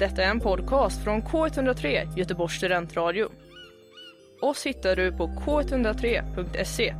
Detta är en podcast från K103, Göteborgs studentradio. Oss hittar du på k103.se.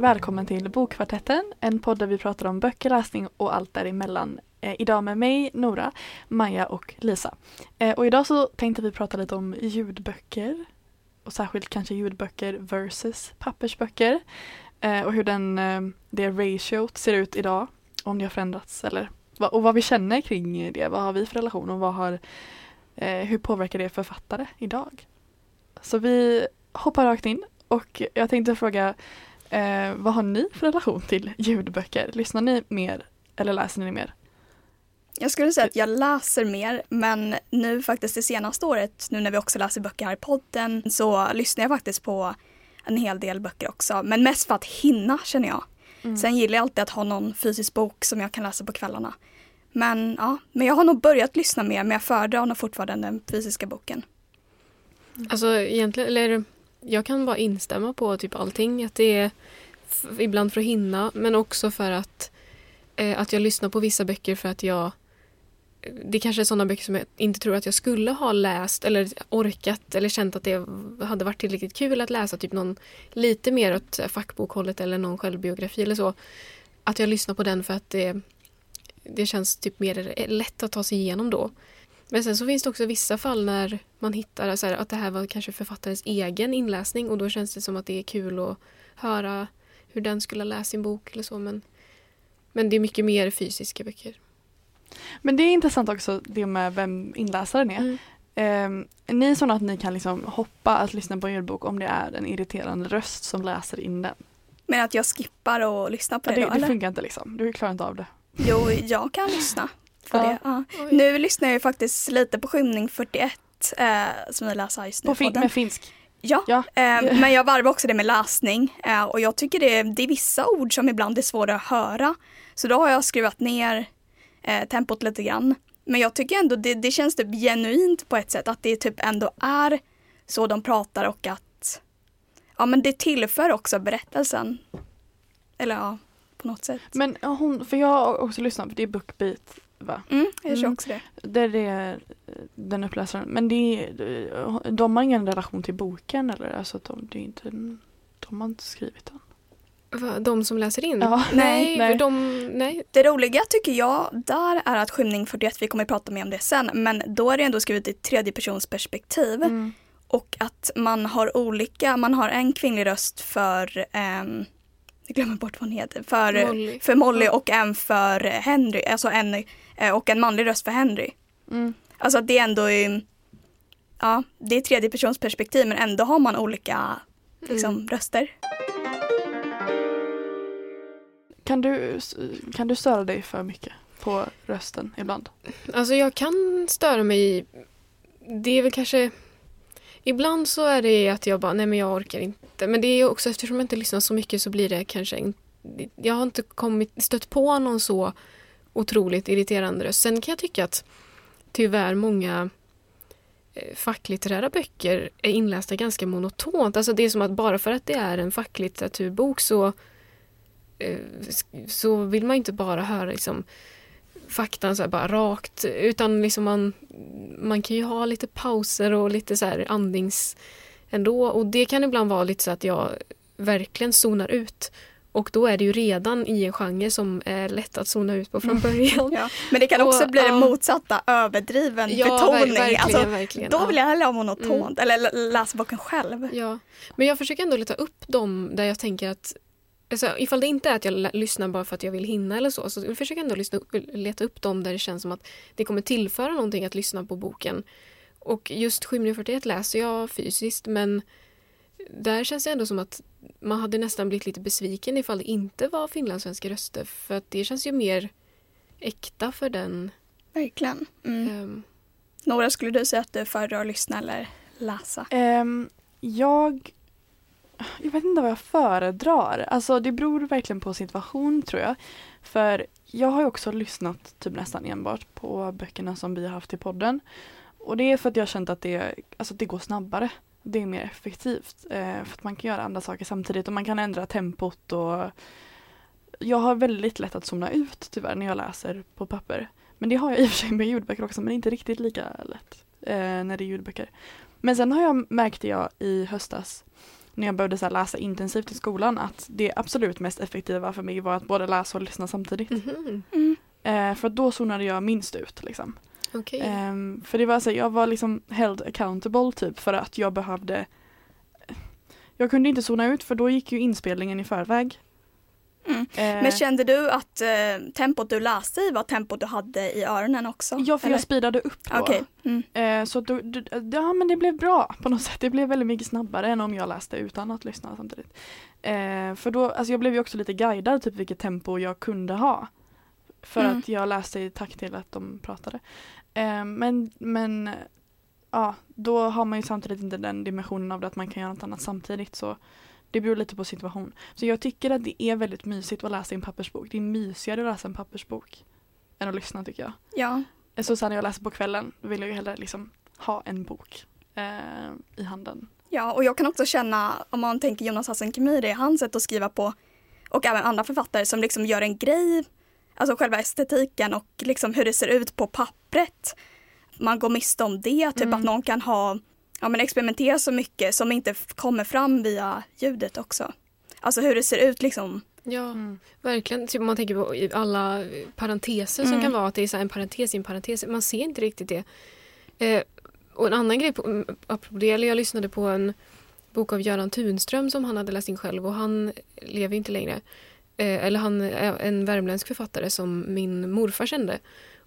Välkommen till Bokkvartetten, en podd där vi pratar om böcker, läsning och allt däremellan. Eh, idag med mig, Nora, Maja och Lisa. Eh, och idag så tänkte vi prata lite om ljudböcker och särskilt kanske ljudböcker versus pappersböcker eh, och hur den, eh, det ratiot ser ut idag, om det har förändrats eller och vad vi känner kring det. Vad har vi för relation och vad har, eh, hur påverkar det författare idag? Så vi hoppar rakt in och jag tänkte fråga eh, vad har ni för relation till ljudböcker? Lyssnar ni mer eller läser ni mer? Jag skulle säga att jag läser mer, men nu faktiskt det senaste året, nu när vi också läser böcker här i podden, så lyssnar jag faktiskt på en hel del böcker också. Men mest för att hinna känner jag. Mm. Sen gillar jag alltid att ha någon fysisk bok som jag kan läsa på kvällarna. Men ja, men jag har nog börjat lyssna mer, men jag föredrar nog fortfarande den fysiska boken. Alltså egentligen, eller jag kan bara instämma på typ allting. Att det är ibland för att hinna men också för att, eh, att jag lyssnar på vissa böcker för att jag det kanske är sådana böcker som jag inte tror att jag skulle ha läst eller orkat eller känt att det hade varit tillräckligt kul att läsa. Typ någon lite mer åt fackbokhållet eller någon självbiografi eller så. Att jag lyssnar på den för att det, det känns typ mer lätt att ta sig igenom då. Men sen så finns det också vissa fall när man hittar så här, att det här var kanske författarens egen inläsning och då känns det som att det är kul att höra hur den skulle ha läst sin bok eller så. Men, men det är mycket mer fysiska böcker. Men det är intressant också det med vem inläsaren är. Mm. Eh, är ni sådana att ni kan liksom hoppa att lyssna på en ljudbok om det är en irriterande röst som läser in den? Men att jag skippar och lyssnar på Ja, det, det, då, det eller? funkar inte liksom, du klarar inte av det. Jo, jag kan lyssna på Ja. det. Ja. Nu lyssnar jag ju faktiskt lite på Skymning 41 eh, som vi läser just nu. På i fin- med finsk. Ja, Ja. eh, men jag varvar också det med läsning eh, och jag tycker det, det är vissa ord som ibland är svåra att höra. Så då har jag skruvat ner eh, tempot lite grann. Men jag tycker ändå det, det känns typ genuint på ett sätt att det typ ändå är så de pratar och att ja men det tillför också berättelsen. Eller ja, på något sätt. Men hon, för jag har också lyssnat på det är Bookbeat va? Mm, jag tror Mm. också det. Det är den uppläsaren. Men det är, de har ingen relation till boken eller? Alltså de, det är inte, de har inte skrivit den. Va, De som läser in? Ja. Nej, Nej. För de, nej. Det roliga tycker jag där är att Skymning 41, vi kommer att prata mer om det sen, men då är det ändå skrivet i tredje persons perspektiv. Mm. Och att man har olika, man har en kvinnlig röst för, ehm, jag glömmer bort vad hon heter, för Molly. för Molly och en för Henry, alltså en, eh, och en manlig röst för Henry. Mm. Alltså att det är ändå, ja, det är tredje persons perspektiv men ändå har man olika liksom, Mm. röster. Kan, du, kan du störa dig för mycket på rösten ibland? Alltså jag kan störa mig i... Det är väl kanske... Ibland så är det att jag bara, nej men jag orkar inte. Men det är också eftersom jag inte lyssnar så mycket så blir det kanske Jag har inte kommit, stött på någon så otroligt irriterande röst. Sen kan jag tycka att tyvärr många eh, facklitterära böcker är inlästa ganska monotont. Alltså det är som att bara för att det är en facklitteraturbok så eh, så vill man inte bara höra liksom faktan så bara rakt utan liksom man, man kan ju ha lite pauser och lite så här andnings ändå och det kan ibland vara lite så att jag verkligen zonar ut och då är det ju redan i en genre som är lätt att zona ut på från början. Ja. Men det kan också Och, bli det motsatta, överdriven Ja, betoning. verkligen, alltså, verkligen. då vill jag hellre ha monotont eller lä- läsa boken själv. Ja, men jag försöker ändå leta upp dem där jag tänker att alltså, ifall det inte är att jag lyssnar bara för att jag vill hinna eller så, så försöker jag ändå lyssna, leta upp dem där det känns som att det kommer tillföra någonting att lyssna på boken. Och just Skymning 41 läser jag fysiskt men där känns det ändå som att man hade nästan blivit lite besviken ifall det inte var finlandssvenska röster för att det känns ju mer äkta för den. Verkligen. Mm. ehm, Nora, skulle du säga att du föredrar att lyssna eller läsa? Ehm, jag, jag vet inte vad jag föredrar. Alltså det beror verkligen på situation tror jag. För jag har ju också lyssnat typ nästan enbart på böckerna som vi har haft i podden. Och det är för att jag har känt att det, alltså det går snabbare. Det är mer effektivt. Eh, för att man kan göra andra saker samtidigt och man kan ändra tempot och jag har väldigt lätt att somna ut tyvärr när jag läser på papper. Men det har jag i och för sig med ljudböcker också men inte riktigt lika lätt eh, när det är ljudböcker. Men sen har jag märkte jag i höstas när jag började så här läsa intensivt i skolan att det absolut mest effektiva för mig var att både läsa och lyssna samtidigt. Mhm. Mm. Eh, för då zonade jag minst ut liksom. Okej. Ehm, för det var så, jag var liksom held accountable typ för att jag behövde Jag kunde inte zona ut för då gick ju inspelningen i förväg. Mm. Eh, Men kände du att eh, tempot du läste i var tempot du hade i öronen också? ja, för eller? jag speedade upp då. Okej. Mm. Eh, så då, d- ja men det blev bra på något sätt. Det blev väldigt mycket snabbare än om jag läste utan att lyssna samtidigt. Eh, för då, alltså jag blev ju också lite guidad typ vilket tempo jag kunde ha. För Mm. att jag läste i takt till att de pratade. Eh, men, men ja, då har man ju samtidigt inte den dimensionen av det att man kan göra något annat samtidigt. Så det beror lite på situation. Så jag tycker att det är väldigt mysigt att läsa i en pappersbok. Det är mysigare att läsa en pappersbok än att lyssna tycker jag. Ja. Så sen när jag läser på kvällen vill jag ju hellre liksom ha en bok eh, i handen. ja, och jag kan också känna, om man tänker Jonas Hassan Khemiri, hans sätt att skriva på, och även andra författare som liksom gör en grej, alltså själva estetiken och liksom hur det ser ut på pappret. Man går miste om det, typ Mm. att någon kan ha, ja men experimentera så mycket som inte kommer fram via ljudet också. Alltså hur det ser ut liksom. Ja, verkligen. Typ man tänker på alla parenteser som Mm. kan vara att det är så här en parentes i en parentes. Man ser inte riktigt det. Eh, och en annan grej, på, mm, apropå det, eller jag lyssnade på en bok av Göran Tunström som han hade läst in själv och han lever inte längre. Eh, eller han är en värmländsk författare som min morfar kände.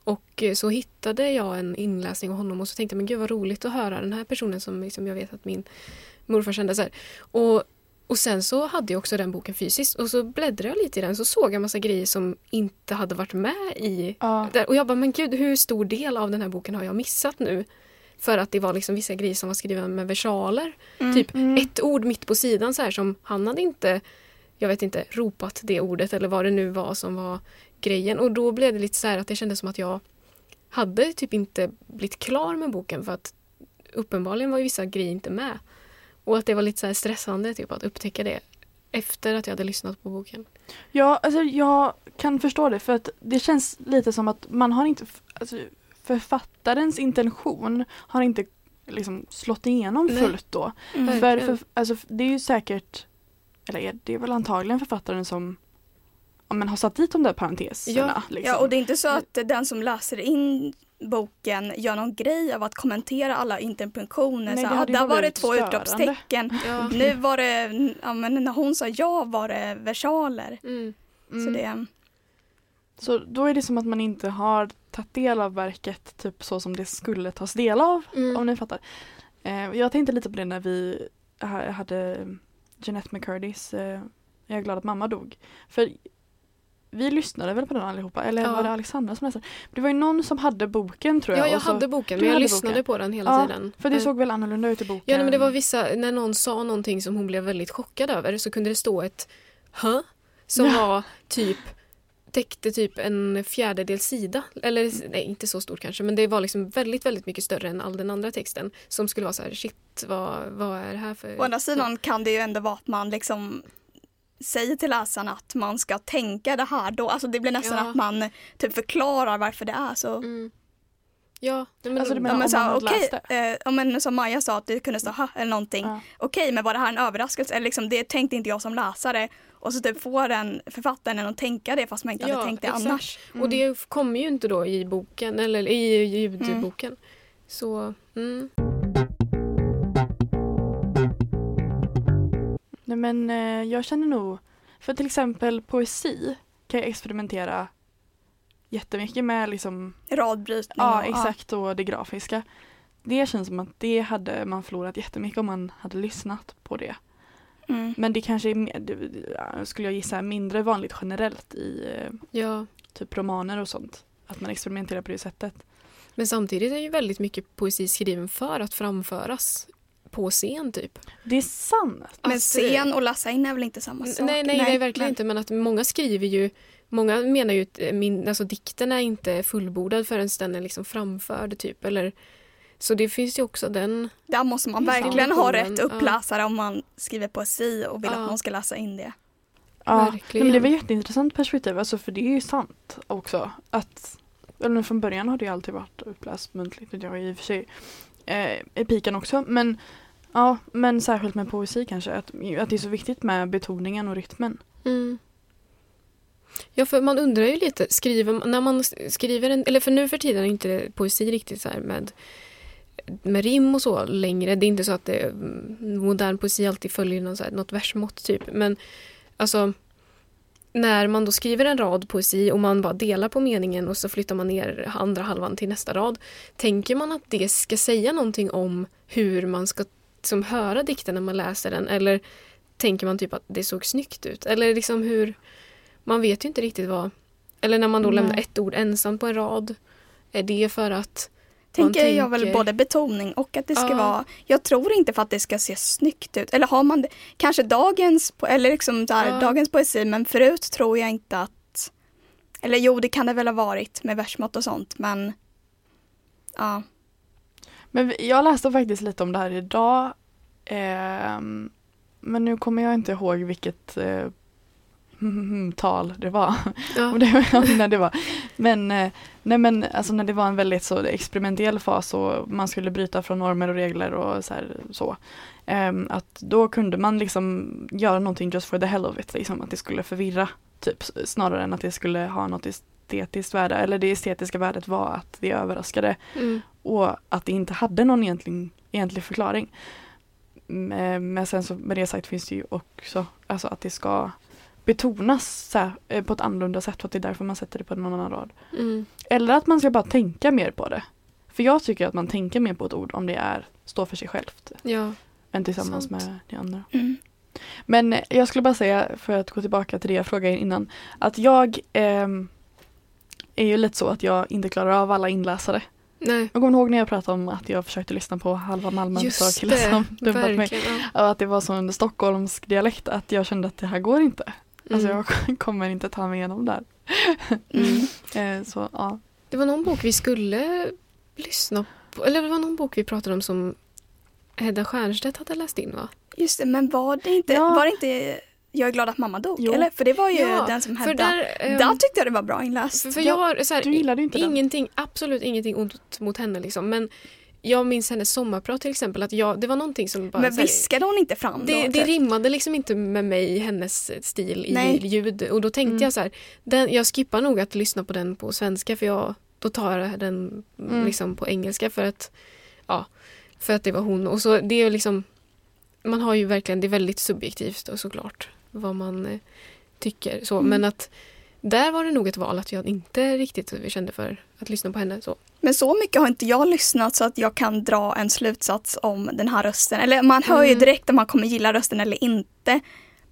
Och så hittade jag en inläsning av honom och så tänkte jag men gud vad roligt att höra den här personen som liksom jag vet att min morfar kände. Så här. Och och sen så hade jag också den boken fysiskt och så bläddrade jag lite i den så såg jag massa grejer som inte hade varit med i Ja. där. Och jag bara, men gud hur stor del av den här boken har jag missat nu? För att det var liksom vissa grejer som var skrivna med versaler. Mm. Typ Mm. ett ord mitt på sidan så här som han hade inte, jag vet inte, ropat det ordet eller vad det nu var som var grejen. Och då blev det lite så här att det kändes som att jag hade typ inte blivit klar med boken för att uppenbarligen var ju vissa grejer inte med. Och att det var lite så här stressande typ att upptäcka det efter att jag hade lyssnat på boken. Ja, alltså jag kan förstå det för att det känns lite som att man har inte, alltså, författarens intention har inte liksom slått igenom Nej. fullt då. Mm. För, för alltså, det är ju säkert, eller det är väl antagligen författaren som men har satt dit de där parenteserna. Ja. liksom. Ja, och det är inte så att den som läser in boken gör någon grej av att kommentera alla interpunktioner. Nej, Så, det ah, där var det två utropstecken. Ja. Nu var det, ja, men när hon sa ja var det versaler. Mm. Mm. Så det, Så då är det som att man inte har tagit del av verket typ så som det skulle tas del av. Mm. Om ni fattar. Eh, jag tänkte lite på det när vi ha- hade Jeanette McCurdys eh, Jag är glad att mamma dog. För vi lyssnade väl på den allihopa eller Ja. var det Alexandra som läste? Det var ju någon som hade boken tror jag. Ja, jag och så, hade boken men jag lyssnade boken. på den hela Ja, tiden. För det såg väl annorlunda ut i boken. Ja, nej, men det var vissa, när någon sa någonting som hon blev väldigt chockad över så kunde det stå ett hö som Ja. var typ täckte typ en fjärdedel sida. Eller nej, inte så stort kanske, men det var liksom väldigt, väldigt mycket större än all den andra texten som skulle vara så här, shit, vad, vad är det här för... å andra sidan kan det ju ändå vara att man liksom säger till läsaren att man ska tänka det här då. Alltså det blir nästan Ja. att man typ förklarar varför det är så. Mm. Ja, men, Alltså, du Ja, menar- men om så man här, hade okej, läst eh, ja, men som Maja sa att det kunde stå ha eller någonting. Ja. Okej, men var det här en överraskelse? Eller liksom, det tänkte inte jag som läsare. Och så typ får den författaren en att tänka det fast man inte hade tänkt det exakt. annars. Och det kommer ju inte då i boken, eller i ljudboken. Så, mm. Nej men eh, jag känner nog, för till exempel poesi kan jag experimentera jättemycket med liksom, Radbrytning ja exakt och det grafiska. Det känns som att det hade man förlorat jättemycket om man hade lyssnat på det. Mm. Men det kanske är, mer- skulle jag gissa, mindre vanligt generellt i eh, ja. typ romaner och sånt. Att man experimenterar på det sättet. Men samtidigt är ju väldigt mycket poesi skriven för att framföras på scen typ. Det är sant. Men Att, scen och läsa in är väl inte samma sak? Nej, nej, nej, verkligen men- inte. Men att många skriver ju Många menar ju att eh, min, alltså, dikten är inte fullbordad förrän den är liksom framförd. Typ, eller, så det finns ju också den... Där måste man verkligen ha rätt Ja. uppläsare om man skriver poesi och vill Ja. att någon ska läsa in det. Ja, nej, Verkligen. men det var ett jätteintressant perspektiv, alltså, för det är ju sant också. Att, eller från början har det ju alltid varit uppläst muntligt, det har i och för sig eh, epiken också. Men, ja, men särskilt med poesi kanske, att, att det är så viktigt med betoningen och rytmen. Mm. Ja, för man undrar ju lite, skriver, man- när man skriver en, eller för nu för tiden är inte poesi riktigt så här med, med rim och så längre. Det är inte så att det, mm, modern poesi alltid följer någon så här, något versmått typ. Men alltså, när man då skriver en rad poesi och man bara delar på meningen och så flyttar man ner andra halvan till nästa rad. Tänker man att det ska säga någonting om hur man ska som, höra dikten när man läser den? Eller tänker man typ att det såg snyggt ut? Eller liksom hur... Man vet ju inte riktigt vad... Eller när man då lämnar ett ord ensamt på en rad. Är det för att... Man Tänker jag väl tänker- både betoning och att det ska Ja. vara, jag tror inte för att det ska se snyggt ut. Eller har man det, kanske dagens, eller liksom där, Ja. dagens poesi, men förut tror jag inte att, eller jo det kan det väl ha varit med versmått och sånt, men ja. Men jag läste faktiskt lite om det här idag. ehm, men nu kommer jag inte ihåg vilket eh, tal det var. Ja, när det var. Men, eh, nej men alltså när det var en väldigt så experimentell fas och man skulle bryta från normer och regler och så. Här, så ehm, att då kunde man liksom göra någonting just for the hell of it, liksom att det skulle förvirra typ snarare än att det skulle ha något estetiskt värde. Eller det estetiska värdet var att det överraskade mm, och att det inte hade någon egentlig, egentlig förklaring. Men, men sen så med det sagt finns det ju också alltså att det ska betonas så här, eh, på ett annorlunda sätt för att det är därför man sätter det på någon annan rad. mm, Eller att man ska bara tänka mer på det. För jag tycker att man tänker mer på ett ord om det är står för sig självt ja. än tillsammans Sant. med det andra. Mm. Men eh, jag skulle bara säga, för att gå tillbaka till det jag frågade innan, att jag ehm, är ju lite så att jag inte klarar av alla inläsare. Nej, Jag kommer ihåg när jag pratade om att jag försökte lyssna på halva Malmö just det. som dumpat mig. Och att det var så en stockholmsk dialekt att jag kände att det här går inte. Alltså Mm. jag kommer inte ta mig igenom där. Mm. Eh, så ja. Det var någon bok vi skulle lyssna på. Eller det var någon bok vi pratade om som Hedda Stiernstedt hade läst in va? Just det, men var det inte, Ja. var det inte Jag är glad att mamma dog? Jo. Eller? För det var ju Ja, den som hände. där, ehm, Där tyckte jag det var bra inläst. för, för jag har så här, Du gillade inte den. ingenting, absolut ingenting ont mot henne liksom. Men jag minns hennes sommarprat till exempel. Att jag, det var någonting som bara... Men viskade hon inte fram det, då? det typ? rimmade liksom inte med mig, hennes stil i Nej. ljud. Och då tänkte Mm. jag så här, den, jag skippar nog att lyssna på den på svenska för jag, då tar jag den Mm. liksom på engelska för att, ja, för att det var hon. Och så det är liksom, man har ju verkligen, det är väldigt subjektivt och såklart vad man eh, tycker. Så. Mm. Men att där var det nog ett val att jag inte riktigt kände för att lyssna på henne. Så. Men så mycket har inte jag lyssnat så att jag kan dra en slutsats om den här rösten. Eller man hör ju Mm. direkt om man kommer gilla rösten eller inte.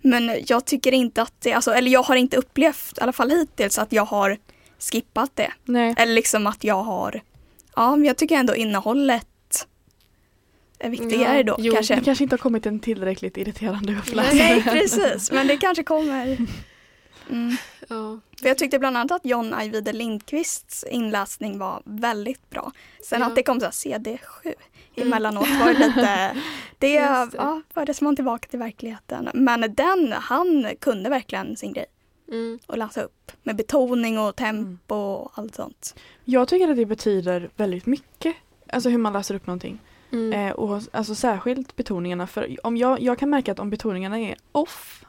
Men jag tycker inte att det, alltså, eller jag har inte upplevt, i alla fall hittills, att jag har skippat det. Nej. Eller liksom att jag har, ja men jag tycker ändå innehållet viktigare Ja, då jo. kanske. Det kanske inte har kommit en tillräckligt irriterande uppläsare. Nej precis, men det kanske kommer. Mm. Ja. För jag tyckte bland annat att John Ajvide Lindqvists inläsning var väldigt bra. Sen Ja. att det kom så här CD7 emellanåt var lite, det. Ja, fördes man tillbaka till verkligheten. Men den, han kunde verkligen sin grej Mm. och läsa upp med betoning och tempo och allt sånt. Jag tycker att det betyder väldigt mycket. Alltså hur man läser upp någonting. Mm. Eh, och alltså särskilt betoningarna. För om jag, jag kan märka att om betoningarna är off.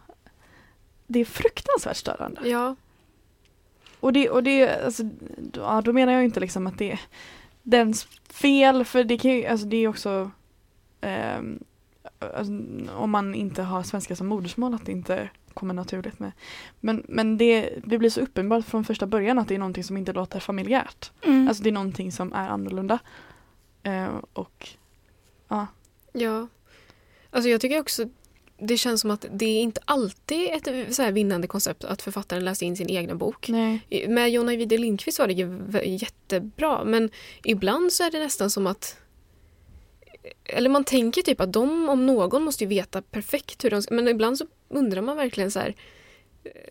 Det är fruktansvärt störande. Ja. Och det, och det alltså, då- ja, då menar jag inte liksom att det är dens fel. För det kan ju, alltså det är också ehm, alltså, om man inte har svenska som modersmål att det inte kommer naturligt med. Men, men det, det blir så uppenbart från första början att det är någonting som inte låter familjärt. Mm. Alltså det är någonting som är annorlunda. Eh, och Ja. Alltså jag tycker också det känns som att det är inte alltid ett så här vinnande koncept att författaren läser in sin egna bok. nej. Med Jonna Ajvide Lindqvist var det ju jättebra men ibland så är det nästan som att eller man tänker typ att de om någon måste ju veta perfekt hur de ska, men ibland så undrar man verkligen så här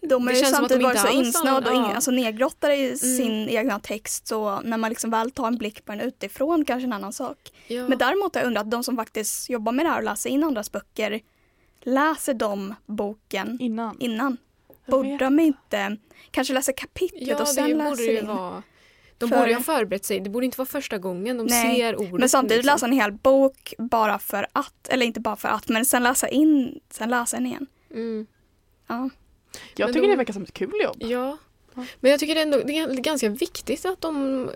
De har Det ju känns som att de samtidigt varit så insnöade och ja. alltså nedgrottade i Mm. sin egna text så när man liksom väl tar en blick på den utifrån kanske en annan sak. Ja. Men däremot har jag undrat, de som faktiskt jobbar med det här och läser in andras böcker, läser de boken Innan. innan? Borde de inte kanske läsa kapitlet ja, och sen ju in? vara... De För- borde ha förberett sig. Det borde inte vara första gången de Nej, ser ordet. Men samtidigt liksom. läsa en hel bok bara för att, eller inte bara för att, men sen läsa in, sen läsa den igen. Mm. Ja. Jag Men tycker de- det verkar som ett kul jobb. Ja. Ja. Men jag tycker det ändå det är ganska viktigt att de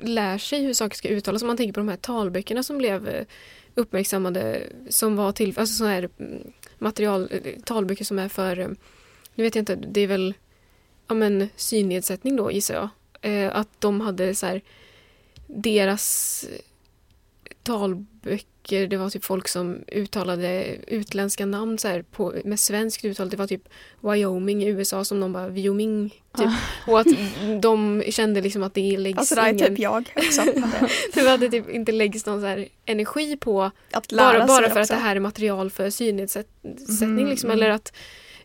lär sig hur saker ska uttalas. Om man tänker på de här talböckerna som blev eh, uppmärksammade som var till, alltså sådana här mm, material, eh, talböcker som är för, eh, nu vet jag inte, det är väl ja men synnedsättning då gissar jag. Eh, att de hade så här deras talböcker, det var typ folk som uttalade utländska namn så här på, med svenskt uttal. Det var typ Wyoming i USA som de bara Wyoming typ. Och att de kände liksom att det läggs Alltså det är typ jag också. det att det typ inte läggs någon så här energi på Att lära bara, bara sig för att också. det här är material för synnedsättning. Mhm, liksom, mm. eller att,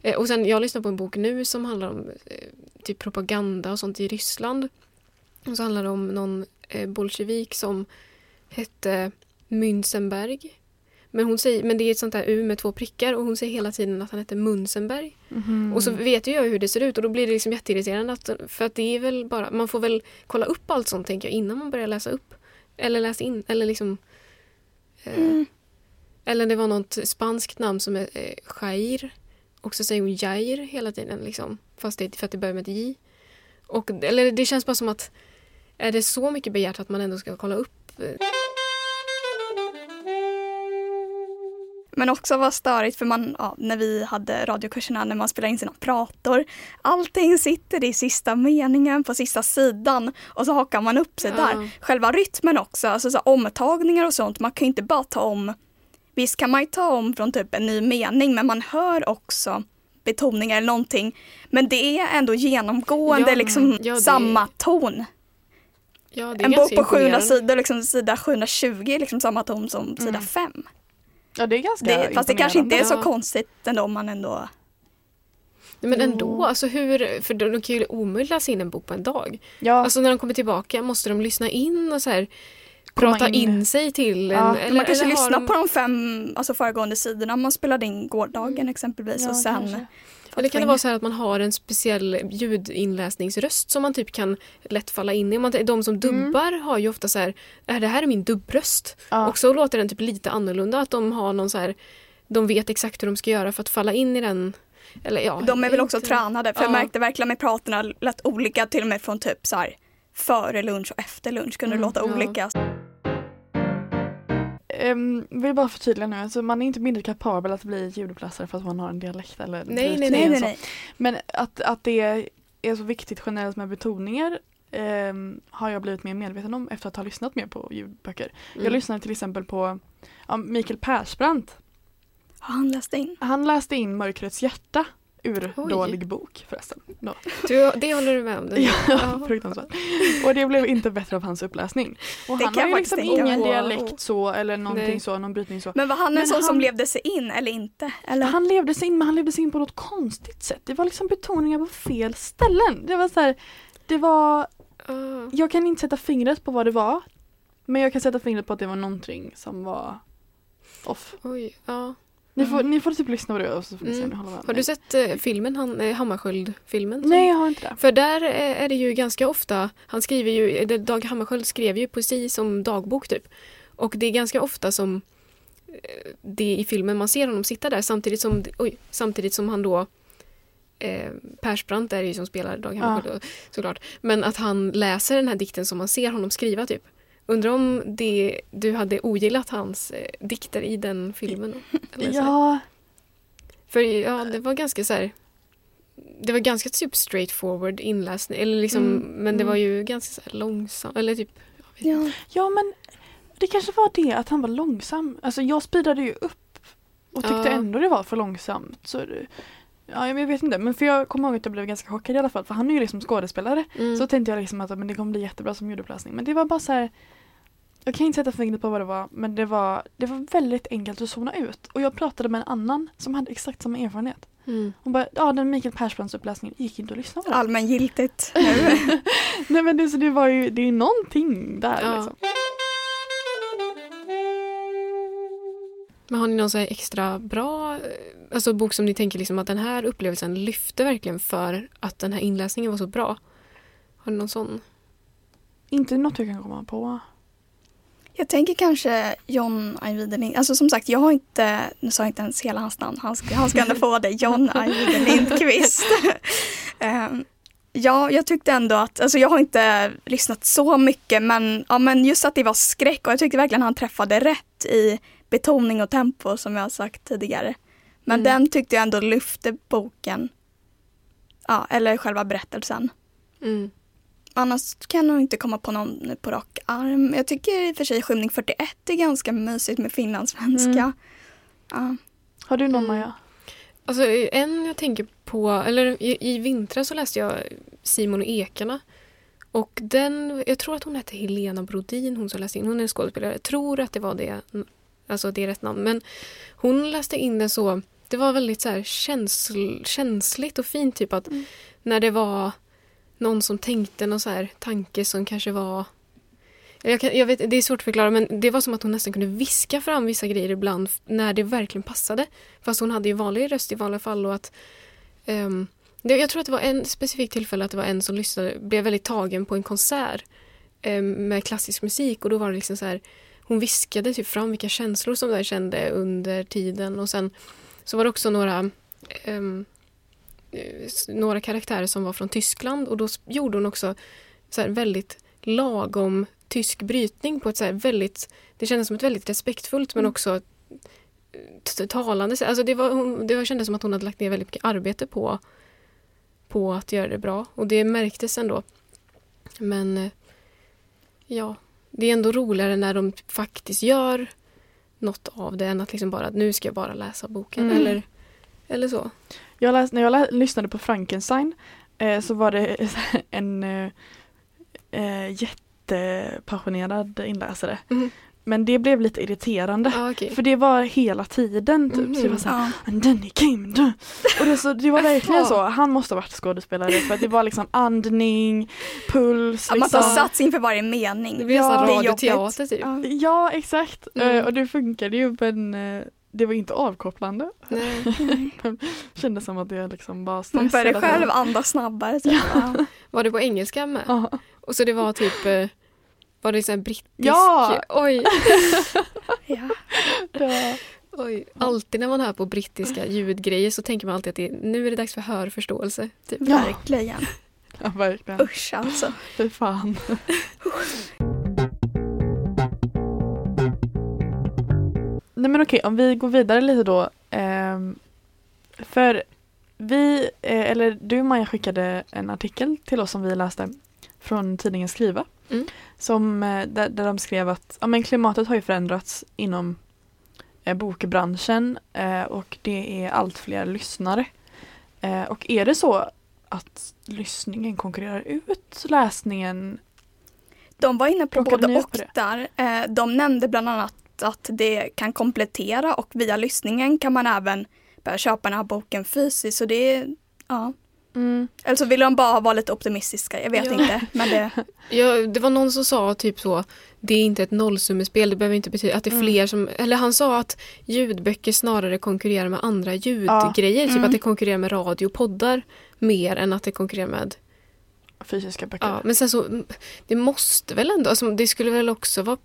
eh, och sen jag lyssnar på en bok nu som handlar om eh, typ propaganda och sånt i Ryssland. Och så handlar det om någon eh, bolsjevik som hette Münzenberg. Men, hon säger, men det är ett sånt där U med två prickar och hon säger hela tiden att han heter Munzenberg. Mhm. Och så vet ju jag hur det ser ut och då blir det liksom jätteirriterande. Att, för att det är väl bara, man får väl kolla upp allt sånt tänker jag innan man börjar läsa upp. Eller läsa in, eller liksom eh, Mm. eller det var något spanskt namn som är eh, Jair. Och så säger hon Jair hela tiden. Liksom, fast det för att det börjar med ett J. Och, eller det känns bara som att är det så mycket begärt att man ändå ska kolla upp? eh, Men också var störigt för man, ja, när vi hade radiokurserna när man spelar in sina prator. Allting sitter i sista meningen på sista sidan och så hakar man upp sig Ja. där. Själva rytmen också, alltså så omtagningar och sånt. Man kan inte bara ta om, visst kan man ju ta om från typ en ny mening men man hör också betoningar eller någonting. Men det är ändå genomgående Ja, liksom ja, det- samma ton. Ja, En bok på 700 imponerande. sidor, liksom sida 720 är liksom samma ton som sida Mm. 5. Ja, det är ganska Det, fast det kanske inte är så konstigt ändå om man ändå Nej, Men ändå, alltså hur, för de, de kan ju omöjligt läsa in en bok på en dag. Ja, Alltså när de kommer tillbaka måste de lyssna in och så här Komma prata in. in. sig till en. Ja, Men man kanske eller lyssnar de- på de fem alltså föregående sidorna man spelade in gårdagen exempelvis ja, och sen kanske. Eller kan det vara så här att man har en speciell ljudinläsningsröst som man typ kan lätt falla in i? Man, de som dubbar har ju ofta så här, "Äh, det här är min dubbröst. Ja. Och så låter den typ lite annorlunda, att de har någon så här, de vet exakt hur de ska göra för att falla in i den. Eller ja, De är väl också inte- tränade för jag Ja. märkte verkligen med praterna lät olika till och med från typ så här före lunch och efter lunch kunde det Mm, låta olika. Um, vill bara förtydliga nu, alltså man är inte mindre kapabel att bli ljudupplösare för att man har en dialekt eller Nej, nej, Nej, nej, nej. Men att, att det är så viktigt generellt med betoningar ehm, har jag blivit mer medveten om efter att ha lyssnat mer på ljudböcker. Jag Mm. lyssnade till exempel på ja, Mikael Persbrandt. Har han läst in? Han läste in Mörkrets hjärta ur Oj. dålig bok förresten. Då. Du, det håller du med om? Den- Ja, Ja. fruktansvärt. Och det blev inte bättre av hans uppläsning. Och Det han kan har ju jag liksom ingen dialekt så eller någonting Nej. så, någon brytning så. Men var han en sån som levde sig in eller inte? Eller? Han levde sig in men han levde sig in på något konstigt sätt. Det var liksom betoningar på fel ställen. Det var så här, det var, Ah. jag kan inte sätta fingret på vad det var. Men jag kan sätta fingret på att det var någonting som var off. Oj, ja. Ni får, Mm. ni får typ lyssna på det och så får ni se om Mm. ni håller med Har du sett eh, filmen, han, eh, Hammarskjöld-filmen? Nej jag har inte det. För där eh, är det ju ganska ofta, han skriver ju, eh, Dag Hammarskjöld skrev ju poesi som dagbok typ. Och det är ganska ofta som eh, det i filmen man ser honom sitta där samtidigt som, oj, samtidigt som han då eh, Persbrandt är det ju som spelar Dag Hammarskjöld då, såklart. Men att han läser den här dikten som man ser honom skriva typ. Undrar om det, du hade ogillat hans eh, dikter i den filmen? Eller så här. Ja, För ja, det var ganska så här. Det var ganska typ straightforward inläsning. Eller liksom, Mm, men det mm. var ju ganska så här långsamt. Eller typ, jag vet inte. Ja. ja men det kanske var det att han var långsam. Alltså jag speedade ju upp och tyckte Ja. ändå det var för långsamt. Så det, ja, jag vet inte. Men för jag kommer ihåg att jag blev ganska chockad i alla fall. För han är ju liksom skådespelare. Mm. Så tänkte jag liksom att men det kommer bli jättebra som ljudupplösning. Men det var bara så här. Jag kan inte sätta fingret på vad det var men det var, det var väldigt enkelt att zona ut. Och jag pratade med en annan som hade exakt samma erfarenhet. Mm. Hon bara, ja den Mikael Persbrandts uppläsningen gick inte att lyssna på. Allmängiltigt nu. Nej men det, så det var ju, det är ju någonting där Ja. liksom. Men har ni någon så här extra bra eh, alltså bok som ni tänker liksom att den här upplevelsen lyfte verkligen för att den här inläsningen var så bra? Har ni någon sån? Inte något jag kan komma på. Jag tänker kanske John Ajvide. Alltså som sagt, jag har inte, nu sa jag inte ens hela hans namn, han ska, han ska ändå få det, John Ajvide Lindqvist. Ehm, ja, jag tyckte ändå att, alltså jag har inte lyssnat så mycket men, ja, men just att det var skräck och jag tyckte verkligen han träffade rätt i betoning och tempo som jag har sagt tidigare. Men Mm. den tyckte jag ändå lyfte boken, ja, eller själva berättelsen. Mm. Annars kan jag nog inte komma på någon nu på rak arm. Jag tycker i och för sig Skymning 41 är ganska mysigt med finlandssvenska. Mm. Har du någon Mm. Maja? Alltså en jag tänker på, eller i, i vintras så läste jag Simon och Ekarna. Och den, jag tror att hon hette Helena Brodin, hon som läste in, hon är skådespelare. Jag tror att det var det, alltså det är rätt namn. Men hon läste in den så, det var väldigt så här känsl, känsligt och fint typ att Mm. när det var någon som tänkte någon så här tanke som kanske var jag, kan, jag vet, det är svårt att förklara men det var som att hon nästan kunde viska fram vissa grejer ibland när det verkligen passade. Fast hon hade ju vanlig röst i vanliga fall och att Um, det, jag tror att det var en specifikt tillfälle att det var en som lyssnade, blev väldigt tagen på en konsert um, med klassisk musik och då var det liksom så här hon viskade typ fram vilka känslor som där kände under tiden och sen så var det också några um, några karaktärer som var från Tyskland och då gjorde hon också så här väldigt lagom tysk brytning på ett så här väldigt, det kändes som ett väldigt respektfullt men Mm. också t- talande sätt. Alltså det, var, hon, det var, kändes som att hon hade lagt ner väldigt mycket arbete på, på att göra det bra och det märktes ändå. Men eh, ja, det är ändå roligare när de faktiskt gör något av det än att liksom bara nu ska jag bara läsa boken Mm. eller, eller så. Jag läs, när jag lä, lyssnade på Frankenstein eh, så var det en eh, eh, jättepassionerad inläsare. Mhm. Men det blev lite irriterande. Ah, okej. För det var hela tiden typ. Så det var Mhm. så här, Ja. And then he came done." Och det, så, det var verkligen så. Han måste ha varit skådespelare för att det var liksom andning, puls. Att man tar liksom. sats inför varje mening. Det blir Ja, radioteater typ. Ja. Exakt. Mm. Eh, Och det funkade ju men eh, det var inte avkopplande. Nej. Kändes som att jag liksom bara Man tiden. själv andas snabbare. Typ. Ja. Var det på engelska med? Ja. Och så det var typ eh, var det så här brittisk? Ja! Oj, Ja. Ja. oj. Alltid när man hör på brittiska ljudgrejer så tänker man alltid att det, nu är det dags för hörförståelse. Typ. Ja. Verkligen. ja verkligen. Usch alltså. Fy fan. Nej men okej, om vi går vidare lite då. ehm, för vi, eh, eller du Maja skickade en artikel till oss som vi läste från tidningen Skriva. Mm. Som, eh, där, där de skrev att ja, men klimatet har ju förändrats inom eh, bokbranschen eh, och det är allt fler lyssnare. Eh, och är det så att lyssningen konkurrerar ut läsningen? De var inne på både och där. Eh, De nämnde bland annat att det kan komplettera och via lyssningen kan man även börja köpa den här boken fysiskt. Så det är, ja. Eller så vill de bara vara lite optimistiska, jag vet Ja. inte. Men det, Ja, det var någon som sa typ så, det är inte ett nollsummespel, det behöver inte betyda att det är Mm. fler som, eller han sa att ljudböcker snarare konkurrerar med andra ljudgrejer, typ Mm. att det konkurrerar med radio och poddar mer än att det konkurrerar med Fysiska böcker? Ja, men sen så, mm, det måste väl ändå, alltså, det skulle väl också vara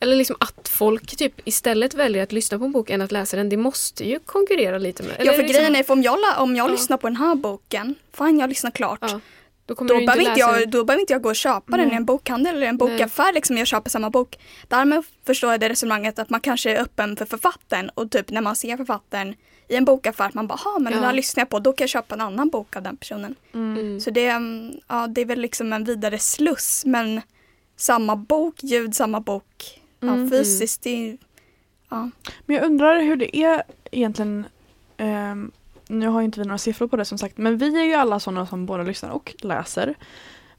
eller liksom att folk typ istället väljer att lyssna på en bok än att läsa den. Det måste ju konkurrera lite med. ja, för liksom, grejen är, för om jag, om jag Ja. lyssnar på den här boken, fine jag lyssnar klart. Ja, då Då inte behöver, inte jag, den. då behöver inte jag gå och köpa den i en bokhandel eller en Nej. bokaffär liksom jag köper samma bok. Därmed förstår jag det resonemanget att man kanske är öppen för författaren och typ när man ser författaren i en bokaffär att man bara, ha men den Ja. här lyssnar jag på, då kan jag köpa en annan bok av den personen. Mm. Så det, är, mm, ja, det är väl liksom en vidare sluss men samma bok, ljud, samma bok, Mm. Ja, fysiskt, det är, ja. Men jag undrar hur det är egentligen ehm, Nu har ju inte vi några siffror på det som sagt men vi är ju alla sådana som både lyssnar och läser.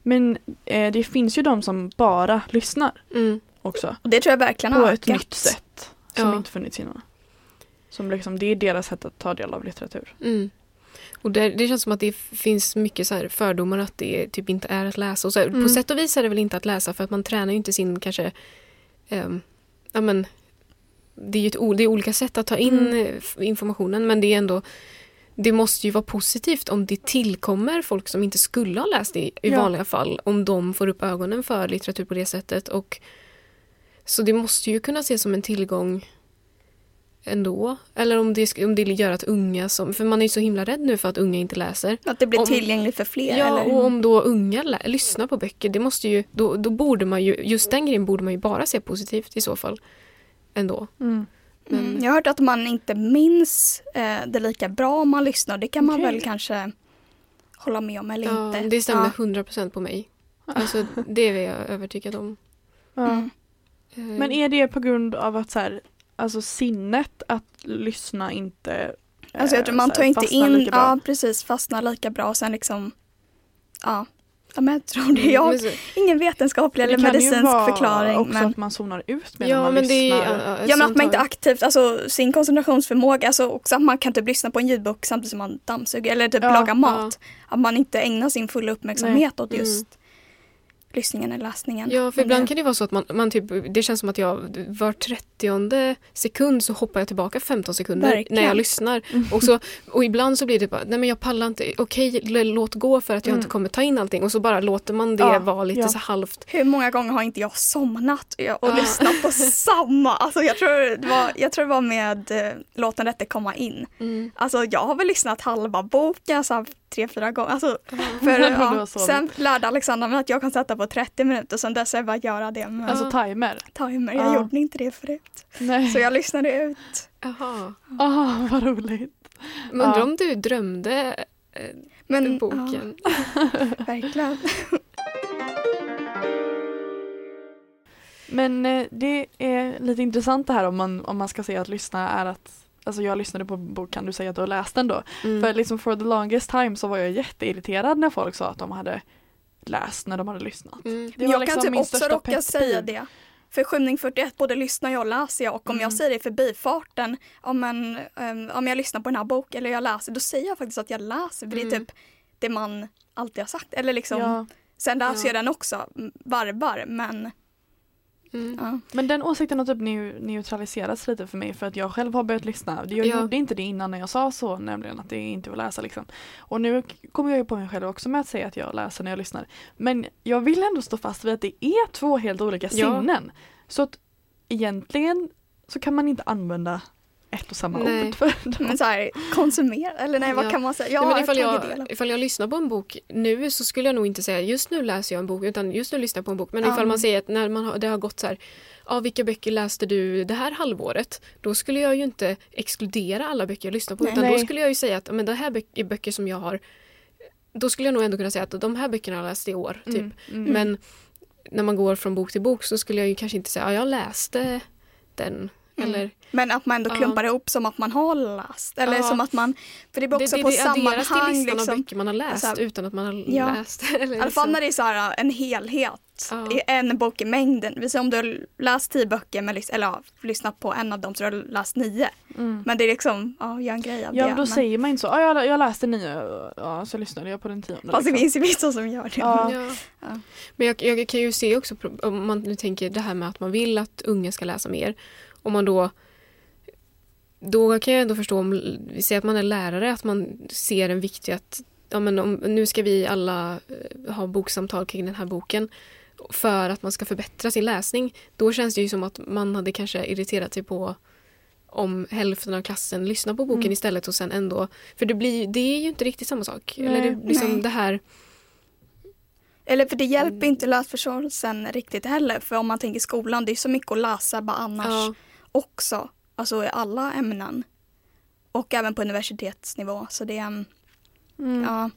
Men eh, det finns ju de som bara lyssnar Mm. också. Och det tror jag verkligen På har ett ökat. nytt sätt. Som Ja. inte funnits innan. Som liksom, det är deras sätt att ta del av litteratur. Mm. Och det, det känns som att det finns mycket så här fördomar att det typ inte är att läsa. Och så Mm. På sätt och vis är det väl inte att läsa för att man tränar ju inte sin kanske ja, men, det är ju ett, det är olika sätt att ta in Mm. eh, informationen men det är ändå det måste ju vara positivt om det tillkommer folk som inte skulle ha läst det i Ja. vanliga fall. Om de får upp ögonen för litteratur på det sättet. Och, så det måste ju kunna ses som en tillgång ändå. Eller om det, om det gör att unga som, för man är ju så himla rädd nu för att unga inte läser. Att det blir Om- tillgängligt för fler. Ja, eller? och om då unga lä- lyssnar på böcker, det måste ju, då, då borde man ju, just den grejen borde man ju bara se positivt i så fall. Ändå. Mm. Mm. Men- Jag har hört att man inte minns eh, det lika bra om man lyssnar. Det kan man Okej. väl kanske hålla med om eller Ja, inte. det stämmer Ja. 100% på mig. Alltså det är jag övertygad om. Ja. Mm. Eh, Men är det på grund av att så här, alltså sinnet att lyssna inte eh, Alltså jag tror man så här, tar inte in, ja precis, fastnar lika bra och sen liksom, ja. Ja men jag tror det. Jag har men så- ingen vetenskaplig eller det kan ju medicinsk vara förklaring. också Men, att man zonar ut medan Ja, man men det är lyssnar. ja, ja men att man inte aktivt, alltså sin koncentrationsförmåga, alltså också att man kan typ lyssna på en ljudbok samtidigt som man dammsuger eller typ Ja, lagar mat. Att man inte ägnar sin fulla uppmärksamhet åt Mm. Lyssningen eller läsningen. Ja, för ibland kan det vara så att man, man typ, det känns som att jag var 30 sekund så hoppar jag tillbaka 15 sekunder Verkligen. när jag lyssnar. Mm. Och, så, och ibland så blir det bara, nej men jag pallar inte, okej låt gå för att jag Mm. inte kommer ta in allting och så bara låter man det Ja, vara lite ja. så halvt. Hur många gånger har inte jag somnat och, Ja. lyssnat på samma? Alltså jag tror det var, jag tror det var med eh, låten Rätte komma in. Mm. Alltså jag har väl lyssnat halva boken så här, tre, fyra gånger. Alltså, för, ja, sen lärde Alexandra mig att jag kan sätta på 30 minuter sen dess har jag bara göra det med Alltså timer? timer. Jag Ja. gjorde inte det förut. Nej. Så jag lyssnade ut. Jaha. Ah, vad roligt. Men undrar Ja. om du drömde eh, Men, boken? Ja, verkligen. Men eh, det är lite intressant det här om man, om man ska säga att lyssna är att Alltså jag lyssnade på en bok, kan du säga att du har läst den då? Mm. För liksom for the longest time så var jag jätteirriterad när folk sa att de hade läst när de hade lyssnat. Mm. Det var jag liksom kan typ också råka säga det. För skymning 41 både lyssnar jag och läser jag och om Mm. jag säger det i förbifarten, om, en, um, om jag lyssnar på den här boken eller jag läser, då säger jag faktiskt att jag läser. För det Mm. är typ det man alltid har sagt. Eller liksom, Ja, sen läser Ja. jag den också, mm, varvar, men Mm. ja. men den åsikten har typ neu- neutraliserats lite för mig för att jag själv har börjat lyssna. Jag Ja. gjorde inte det innan när jag sa så, nämligen att det inte var läsa liksom. Och nu kommer jag ju på mig själv också med att säga att jag läser när jag lyssnar. Men jag vill ändå stå fast vid att det är två helt olika Ja. sinnen. Så att egentligen så kan man inte använda ett och samma Nej. ord för dem. Men så här, konsumera, eller nej vad Ja. kan man säga? Jag Nej, men ifall, jag, av. ifall jag lyssnar på en bok nu så skulle jag nog inte säga just nu läser jag en bok utan just nu lyssnar jag på en bok. Men Ja. ifall man säger att när man har, det har gått så här, ja vilka böcker läste du det här halvåret? Då skulle jag ju inte exkludera alla böcker jag lyssnar på Nej. utan Nej. då skulle jag ju säga att ja, men det här är böcker som jag har då skulle jag nog ändå kunna säga att de här böckerna har jag läst i år. Typ. Mm, mm. Men när man går från bok till bok så skulle jag ju kanske inte säga ja jag läste den. Mm. Eller, Men att man ändå Ja. klumpar ihop som att man har läst. Eller Ja. som att man, för det det, också det, på det adderas till sammanhang. listan av Liksom. böcker man har läst Alltså, utan att man har ja. läst. Eller I alla fall när det är så här en helhet. Ja. I en bok i mängden. Vi säger om du har läst tio böcker men, eller ja, lyssnat på en av dem så har du läst nio. Mm. Men det är liksom, ja, gör en grej av Ja det. då men, säger man inte så, ja, jag, jag läste nio, ja så lyssnade jag på den tionde. Fast det liksom. finns ju vissa som gör det. Ja. Ja. Ja. Men jag, jag kan ju se också, om man nu tänker det här med att man vill att unga ska läsa mer. Om man då då kan jag ändå förstå om vi säger att man är lärare, att man ser en viktig att ja, men om, nu ska vi alla eh, ha boksamtal kring den här boken för att man ska förbättra sin läsning. Då känns det ju som att man hade kanske irriterat sig på om hälften av klassen lyssnar på boken Mm. istället och sen ändå... För det, blir, det är ju inte riktigt samma sak. Nej. Eller det, liksom Nej. det här... Eller för det Mm. hjälper inte läsförståelsen riktigt heller. För om man tänker skolan, det är så mycket att läsa bara annars Ja, också. Alltså i alla ämnen. Och även på universitetsnivå. Så det är, mm. Mm. ja.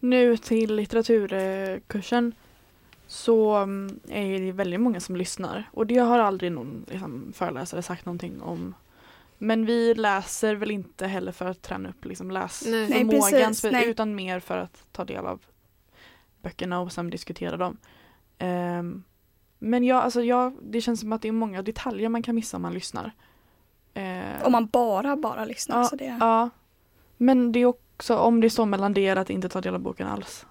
Nu till litteraturkursen så mm, är det väldigt många som lyssnar och det har aldrig någon liksom, föreläsare sagt någonting om. Men vi läser väl inte heller för att träna upp liksom, Nej. läsförmågan utan mer för att ta del av böckerna och sen diskutera dem. Ehm, men ja, alltså, ja, det känns som att det är många detaljer man kan missa om man lyssnar. Eh, Om man bara, bara lyssnar. Ja, så det, Ja. Men det är också om det står mellan det att inte ta del av boken alls.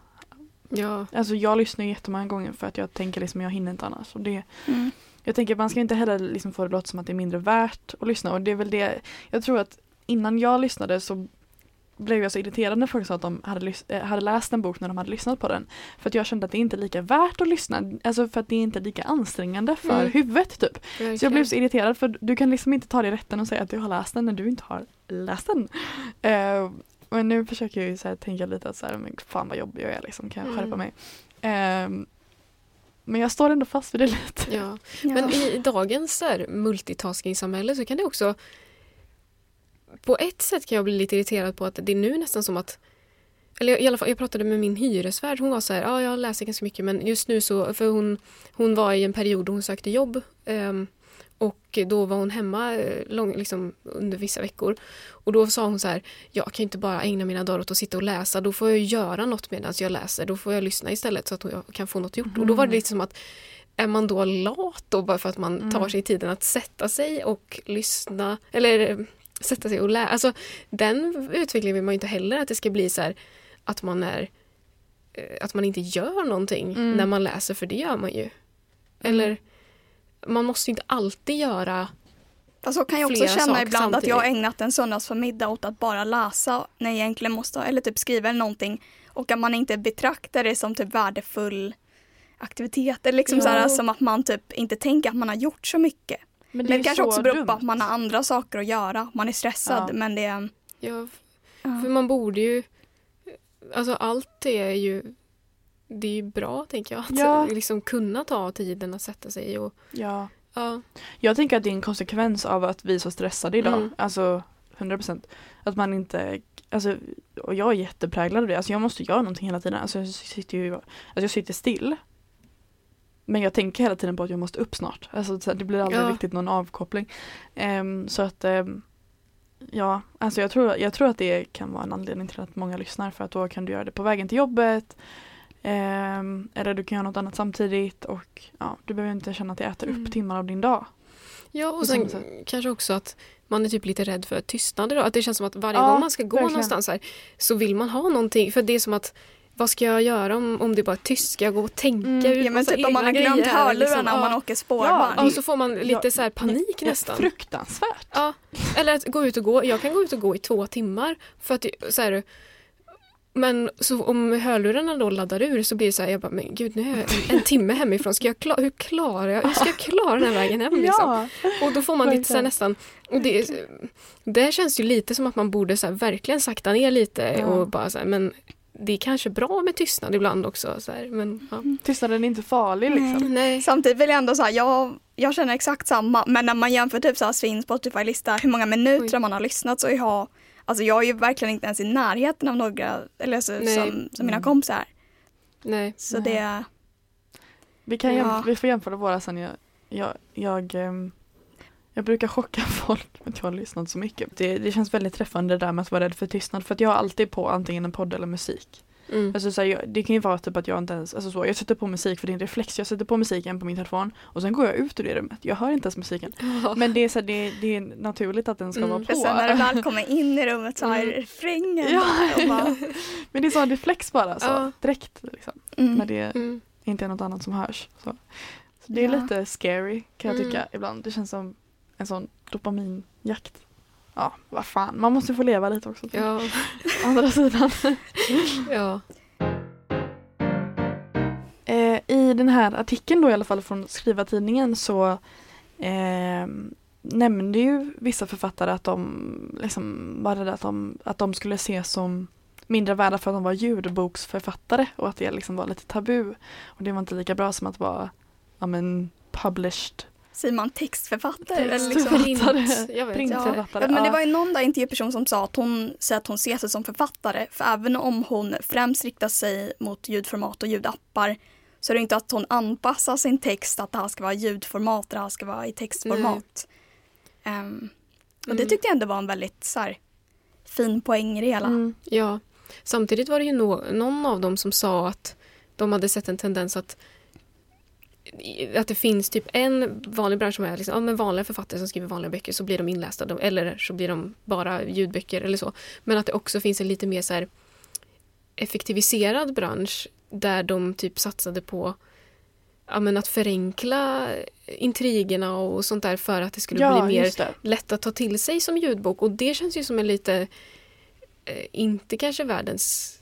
Ja. Alltså jag lyssnar ju jättemånga gånger för att jag tänker liksom jag hinner inte annars. Och det, mm. jag tänker man ska inte heller liksom få det låta som att det är mindre värt att lyssna och det är väl det Jag tror att innan jag lyssnade så blev jag så irriterad när folk sa att de hade, eh, hade läst en bok när de hade lyssnat på den. För att jag kände att det inte är lika värt att lyssna. Alltså för att det är inte lika ansträngande för Mm. huvudet typ. Så jag blev så irriterad för du kan liksom inte ta dig rätten och säga att du har läst den när du inte har läst den. Eh, men nu försöker jag ju så här, tänka lite att så här, men fan vad jobbig jag är liksom, kan jag skärpa Mm. mig. Eh, men jag står ändå fast vid det lite. Ja. ja. Men i dagens multitasking-samhälle så kan det också på ett sätt kan jag bli lite irriterad på att det är nu nästan som att eller i alla fall, jag pratade med min hyresvärd. Hon var så här, ja jag läser ganska mycket men just nu så, för hon, hon var i en period då hon sökte jobb ehm, och då var hon hemma eh, lång, liksom, under vissa veckor. Och då sa hon så här, jag kan inte bara ägna mina dagar åt att sitta och läsa, då får jag göra något medan jag läser, då får jag lyssna istället så att jag kan få något gjort. Och då var det lite som att är man då lat då bara för att man tar Mm. sig tiden att sätta sig och lyssna eller sätta sig och läsa. Alltså den utvecklingen vill man ju inte heller att det ska bli så här att man är eh, att man inte gör någonting Mm. när man läser för det gör man ju. Eller man måste inte alltid göra Fast så kan jag också känna ibland att jag har samtidigt. ägnat en söndagsförmiddag åt att bara läsa när jag egentligen måste, eller typ skriva eller någonting. Och att man inte betraktar det som typ värdefull aktivitet. Eller liksom Ja. så här, som att man typ inte tänker att man har gjort så mycket. Men det, är kanske så också beror dumt. på att man har andra saker att göra. Man är stressad Ja. men det är... Ja, för man borde ju... Alltså allt det är ju... Det är ju bra, tänker jag. Att Ja. liksom kunna ta tiden att sätta sig och... Ja. Ja, Jag tänker att det är en konsekvens av att vi är så stressade idag. Mm. Alltså 100%. Att man inte, alltså, och jag är jättepräglad av det. Alltså jag måste göra någonting hela tiden. Alltså jag sitter ju, alltså jag sitter still. Men jag tänker hela tiden på att jag måste upp snart. Alltså det blir aldrig Ja. riktigt någon avkoppling. Ehm, så att ehm, Ja, alltså jag tror, jag tror att det kan vara en anledning till att många lyssnar för att då kan du göra det på vägen till jobbet. ehm, eller du kan göra något annat samtidigt och ja, du behöver inte känna att det äter Mm. upp timmar av din dag. ja och sen kanske också att man är typ lite rädd för tystnad idag. Att det känns som att varje Ja, gång man ska gå verkligen. någonstans här, så vill man ha någonting. För det är som att vad ska jag göra om, om det bara är tyst? Ska jag gå och tänka Mm. ut Ja, men typ om man har glömt hörlurarna liksom? om man åker spårvagn. Ja, och så får man lite Ja, så här panik Ja, nästan. Fruktansvärt. Ja, eller att gå ut och gå. Jag kan gå ut och gå i två timmar. För att, så här, men så om hörlurarna då laddar ur så blir det så här, jag bara, men gud nu är jag en, en timme hemifrån. Ska jag klara, hur, klarar jag, hur ska jag klara den här vägen hem? Liksom? Ja, Och då får man lite så här nästan, och det, det känns ju lite som att man borde så här, verkligen sakta ner lite Ja. och bara så här, men det är kanske bra med tystnad ibland också. Så här, men, ja. tystnaden är inte farlig liksom. Nej. Samtidigt vill jag ändå säga, jag, jag känner exakt samma. Men när man jämför typ så här sin Spotify-lista, hur många minuter Oj. man har lyssnat så jag Alltså jag är ju verkligen inte ens i närheten av några, eller så, Nej. som, som mina Mm. kompisar. Nej. Så Nej. det, Vi, kan Ja. jämf- vi får jämföra våra sen. Jag, jag, jag, ehm, jag brukar chocka folk med att jag har lyssnat så mycket. Det, det känns väldigt träffande det där med att vara rädd för tystnad. För att jag har alltid på antingen en podd eller musik. Mm. Alltså, så här, jag, det kan ju vara typ att jag inte ens, alltså så, jag sätter på musik för det är en reflex. Jag sätter på musiken på min telefon och sen går jag ut ur det rummet. Jag hör inte ens musiken. Ja. Men det är, så här, det, det är naturligt att den ska Mm. vara på. sen när det väl kommer in i rummet så är Mm. refrängen Ja. bara, Men det är så en reflex bara, så, Ja. direkt. Liksom, mm. när det Mm. inte är något annat som hörs. Så, så det är Ja. lite scary kan jag tycka Mm. ibland. Det känns som en sån dopaminjakt. Ja, vad fan, man måste få leva lite också. Ja. Andra sidan. ja. Eh, I den här artikeln då i alla fall från Skrivartidningen så eh, nämnde ju vissa författare att de liksom var rädda att de, att de skulle ses som mindre värda för att de var ljudboksförfattare och att det liksom var lite tabu. Och det var inte lika bra som att vara ja, men, published Säger man textförfattare? eller Textförfattare. liksom, Print. Ja. printförfattare. ja, men det Ja. var ju någon där intervjuperson som sa att hon säger att hon ser sig som författare. För även om hon främst riktar sig mot ljudformat och ljudappar så är det inte att hon anpassar sin text att det här ska vara ljudformat, det här ska vara i textformat. Ehm, och det Mm. tyckte jag ändå var en väldigt så här, fin poäng i det hela. Mm. Ja, samtidigt var det ju no någon av dem som sa att de hade sett en tendens att att det finns typ en vanlig bransch som är liksom, ja, men vanliga författare som skriver vanliga böcker så blir de inlästa. De, eller så blir de bara ljudböcker eller så. Men att det också finns en lite mer så här effektiviserad bransch där de typ satsade på ja, men att förenkla intrigerna och sånt där för att det skulle Ja, bli mer lätt att ta till sig som ljudbok. Och det känns ju som en lite, eh, inte kanske världens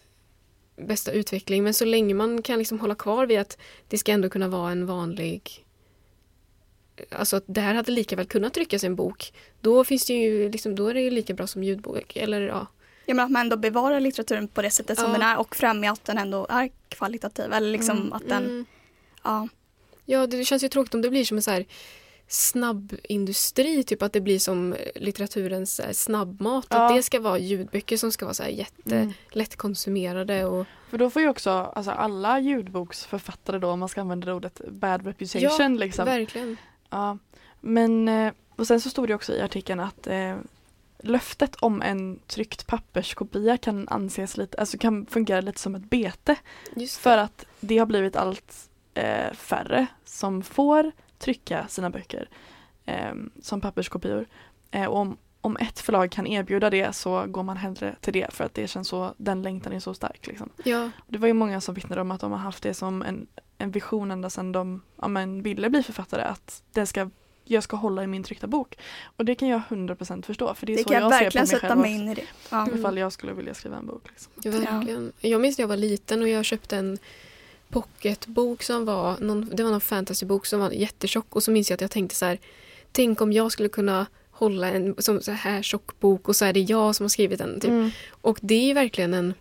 bästa utveckling men så länge man kan liksom hålla kvar vid att det ska ändå kunna vara en vanlig Alltså att det här hade lika väl kunnat tryckas i en bok. Då finns det ju liksom, då är det ju lika bra som ljudbok. Eller ja. Jag menar att man ändå bevarar litteraturen på det sättet som Ja. den är och främjar att den ändå är kvalitativ. Eller liksom Mm. att den, Mm. ja. Ja, det känns ju tråkigt om det blir som en så här snabbindustri, typ att det blir som litteraturens här snabbmat. Ja. Att det ska vara ljudböcker som ska vara så här Mm. jättelättkonsumerade och För då får ju också alltså, alla ljudboksförfattare då, om man ska använda det ordet, bad reputation liksom. verkligen. Ja. Men, eh, och sen så stod det också i artikeln att eh, löftet om en tryckt papperskopia kan anses lite, alltså kan fungera lite som ett bete. För att det har blivit allt eh, färre som får trycka sina böcker eh, som papperskopior. Eh, och om, om ett förlag kan erbjuda det så går man hellre till det för att det känns så, den längtan är så stark. Liksom. Ja, Det var ju många som vittnade om att de har haft det som en, en vision ända sedan de ja, men, ville bli författare att det ska, jag ska hålla i min tryckta bok. Och det kan jag 100% förstå för det är Det så kan jag jag verkligen ser på mig sätta själv mig också, in i det. Ja. Mm. ifall jag skulle vilja skriva en bok. Liksom. ja, verkligen. Jag minns när jag var liten och jag köpte en pocketbok som var någon, det var någon fantasybok som var jättetjock och så minns jag att jag tänkte så här tänk om jag skulle kunna hålla en som så här tjock bok och så är det jag som har skrivit den. Typ. Mm. Och det är verkligen en...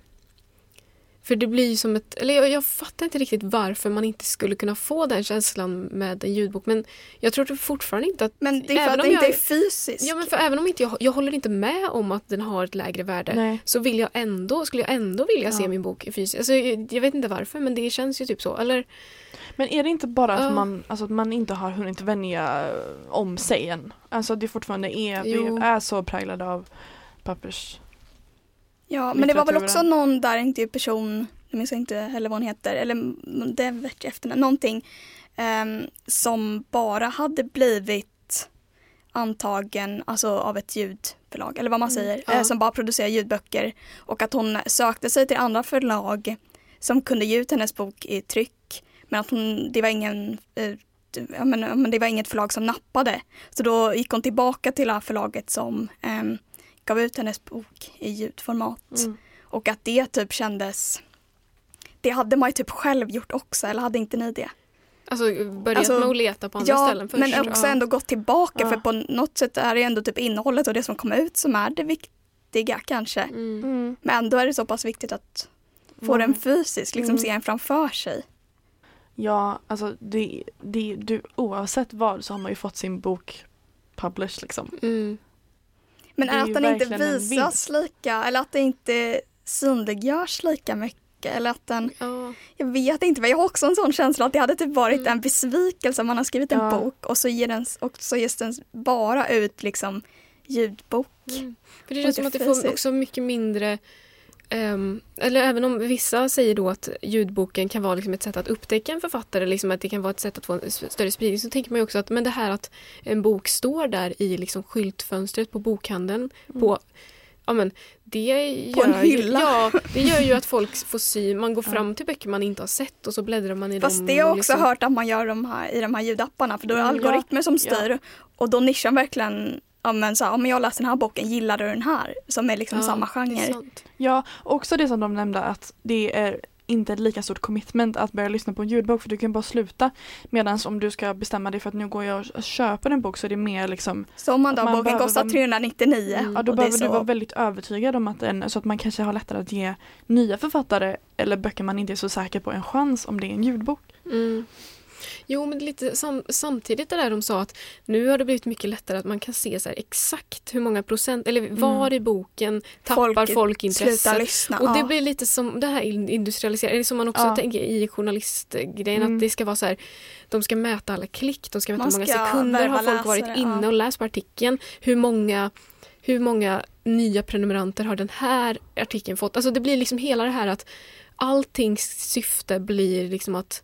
För det blir ju som ett... Eller jag, jag fattar inte riktigt varför man inte skulle kunna få den känslan med en ljudbok. Men jag tror fortfarande inte att... Men det är för Även att det inte jag- är fysiskt. Ja, men för även om inte jag... Jag håller inte med om att den har ett lägre värde. Nej. Så vill jag ändå, skulle jag ändå vilja se Ja. min bok i fysiskt. Alltså, jag, jag vet inte varför men det känns ju typ så. Eller Men är det inte bara att, man, alltså, att man inte har hunnit vänja eh, om sig än? Alltså det fortfarande är, Jo. vi är så präglade av pappers... Ja, men det var väl också någon där intervjuperson, jag minns inte heller vad hon heter, eller jag efternamn, någonting ehm, som bara hade blivit antagen alltså av ett ljudförlag, eller vad man Mm, säger, ja. eh, som bara producerar ljudböcker och att hon sökte sig till andra förlag som kunde ge ut hennes bok i tryck men att hon, det var ingen eh, men, det var inget förlag som nappade. Så då gick hon tillbaka till det här förlaget som ehm, gav ut hennes bok i ljudformat. Mm. Och att det typ kändes det hade man ju typ själv gjort också, eller hade inte ni det? alltså, börjat Alltså, med att leta på andra ja, ställen först. men också ja. ändå gått tillbaka Ja. för på något sätt är det ändå typ innehållet och det som kommer ut som är det viktiga kanske. Mm. Mm. Men ändå är det så pass viktigt att få Mm. den fysiskt, liksom Mm. se den framför sig. Ja, alltså det, det, du, oavsett vad så har man ju fått sin bok published liksom. Men att den inte visas lika eller att det inte synliggörs lika mycket eller att den, Ja. jag vet inte, men jag har också en sån känsla att det hade typ varit Mm. en besvikelse om man har skrivit en Ja. bok och så, ger den, och så ges den bara ut liksom ljudbok. Mm. För det känns som att det får också mycket mindre ehm, eller även om vissa säger då att ljudboken kan vara liksom ett sätt att upptäcka en författare, liksom att det kan vara ett sätt att få en större spridning, så tänker man ju också att men det här att en bok står där i liksom skyltfönstret på bokhandeln, på Ja men det På en gör, ju, ja, det gör ju att folk får syn, man går fram till böcker man inte har sett och så bläddrar man i Fast dem. det har jag också liksom- hört att man gör de här, i de här ljudapparna för då är det Mm, ja. algoritmer som Ja. styr och då nischar verkligen Ja men så här, om jag läser den här boken, gillar du den här? Som är liksom Ja, samma genre. Ja, också det som de nämnde att det är inte ett lika stort commitment att börja lyssna på en ljudbok för du kan bara sluta. Medan om du ska bestämma dig för att nu går jag och köper en bok så är det mer liksom, Så om man då Man boken behöver kostar vara- 399 Mm. ja då behöver du vara väldigt övertygad om att den, så att man kanske har lättare att ge nya författare eller böcker man inte är så säker på en chans om det är en ljudbok. Mm. Jo, men lite sam samtidigt det där de sa att nu har det blivit mycket lättare att man kan se så exakt hur många procent, eller var i boken tappar folk, Folk intresset. lyssna. Och det ja. blir lite som det här industrialiseringen, som man också Ja. tänker i journalistgrejen, Mm. att det ska vara så här, de ska mäta alla klick, de ska mäta hur många sekunder har folk varit läsare, inne ja. och läst på artikeln, hur många, hur många nya prenumeranter har den här artikeln fått. Alltså det blir liksom hela det här att alltings syfte blir liksom att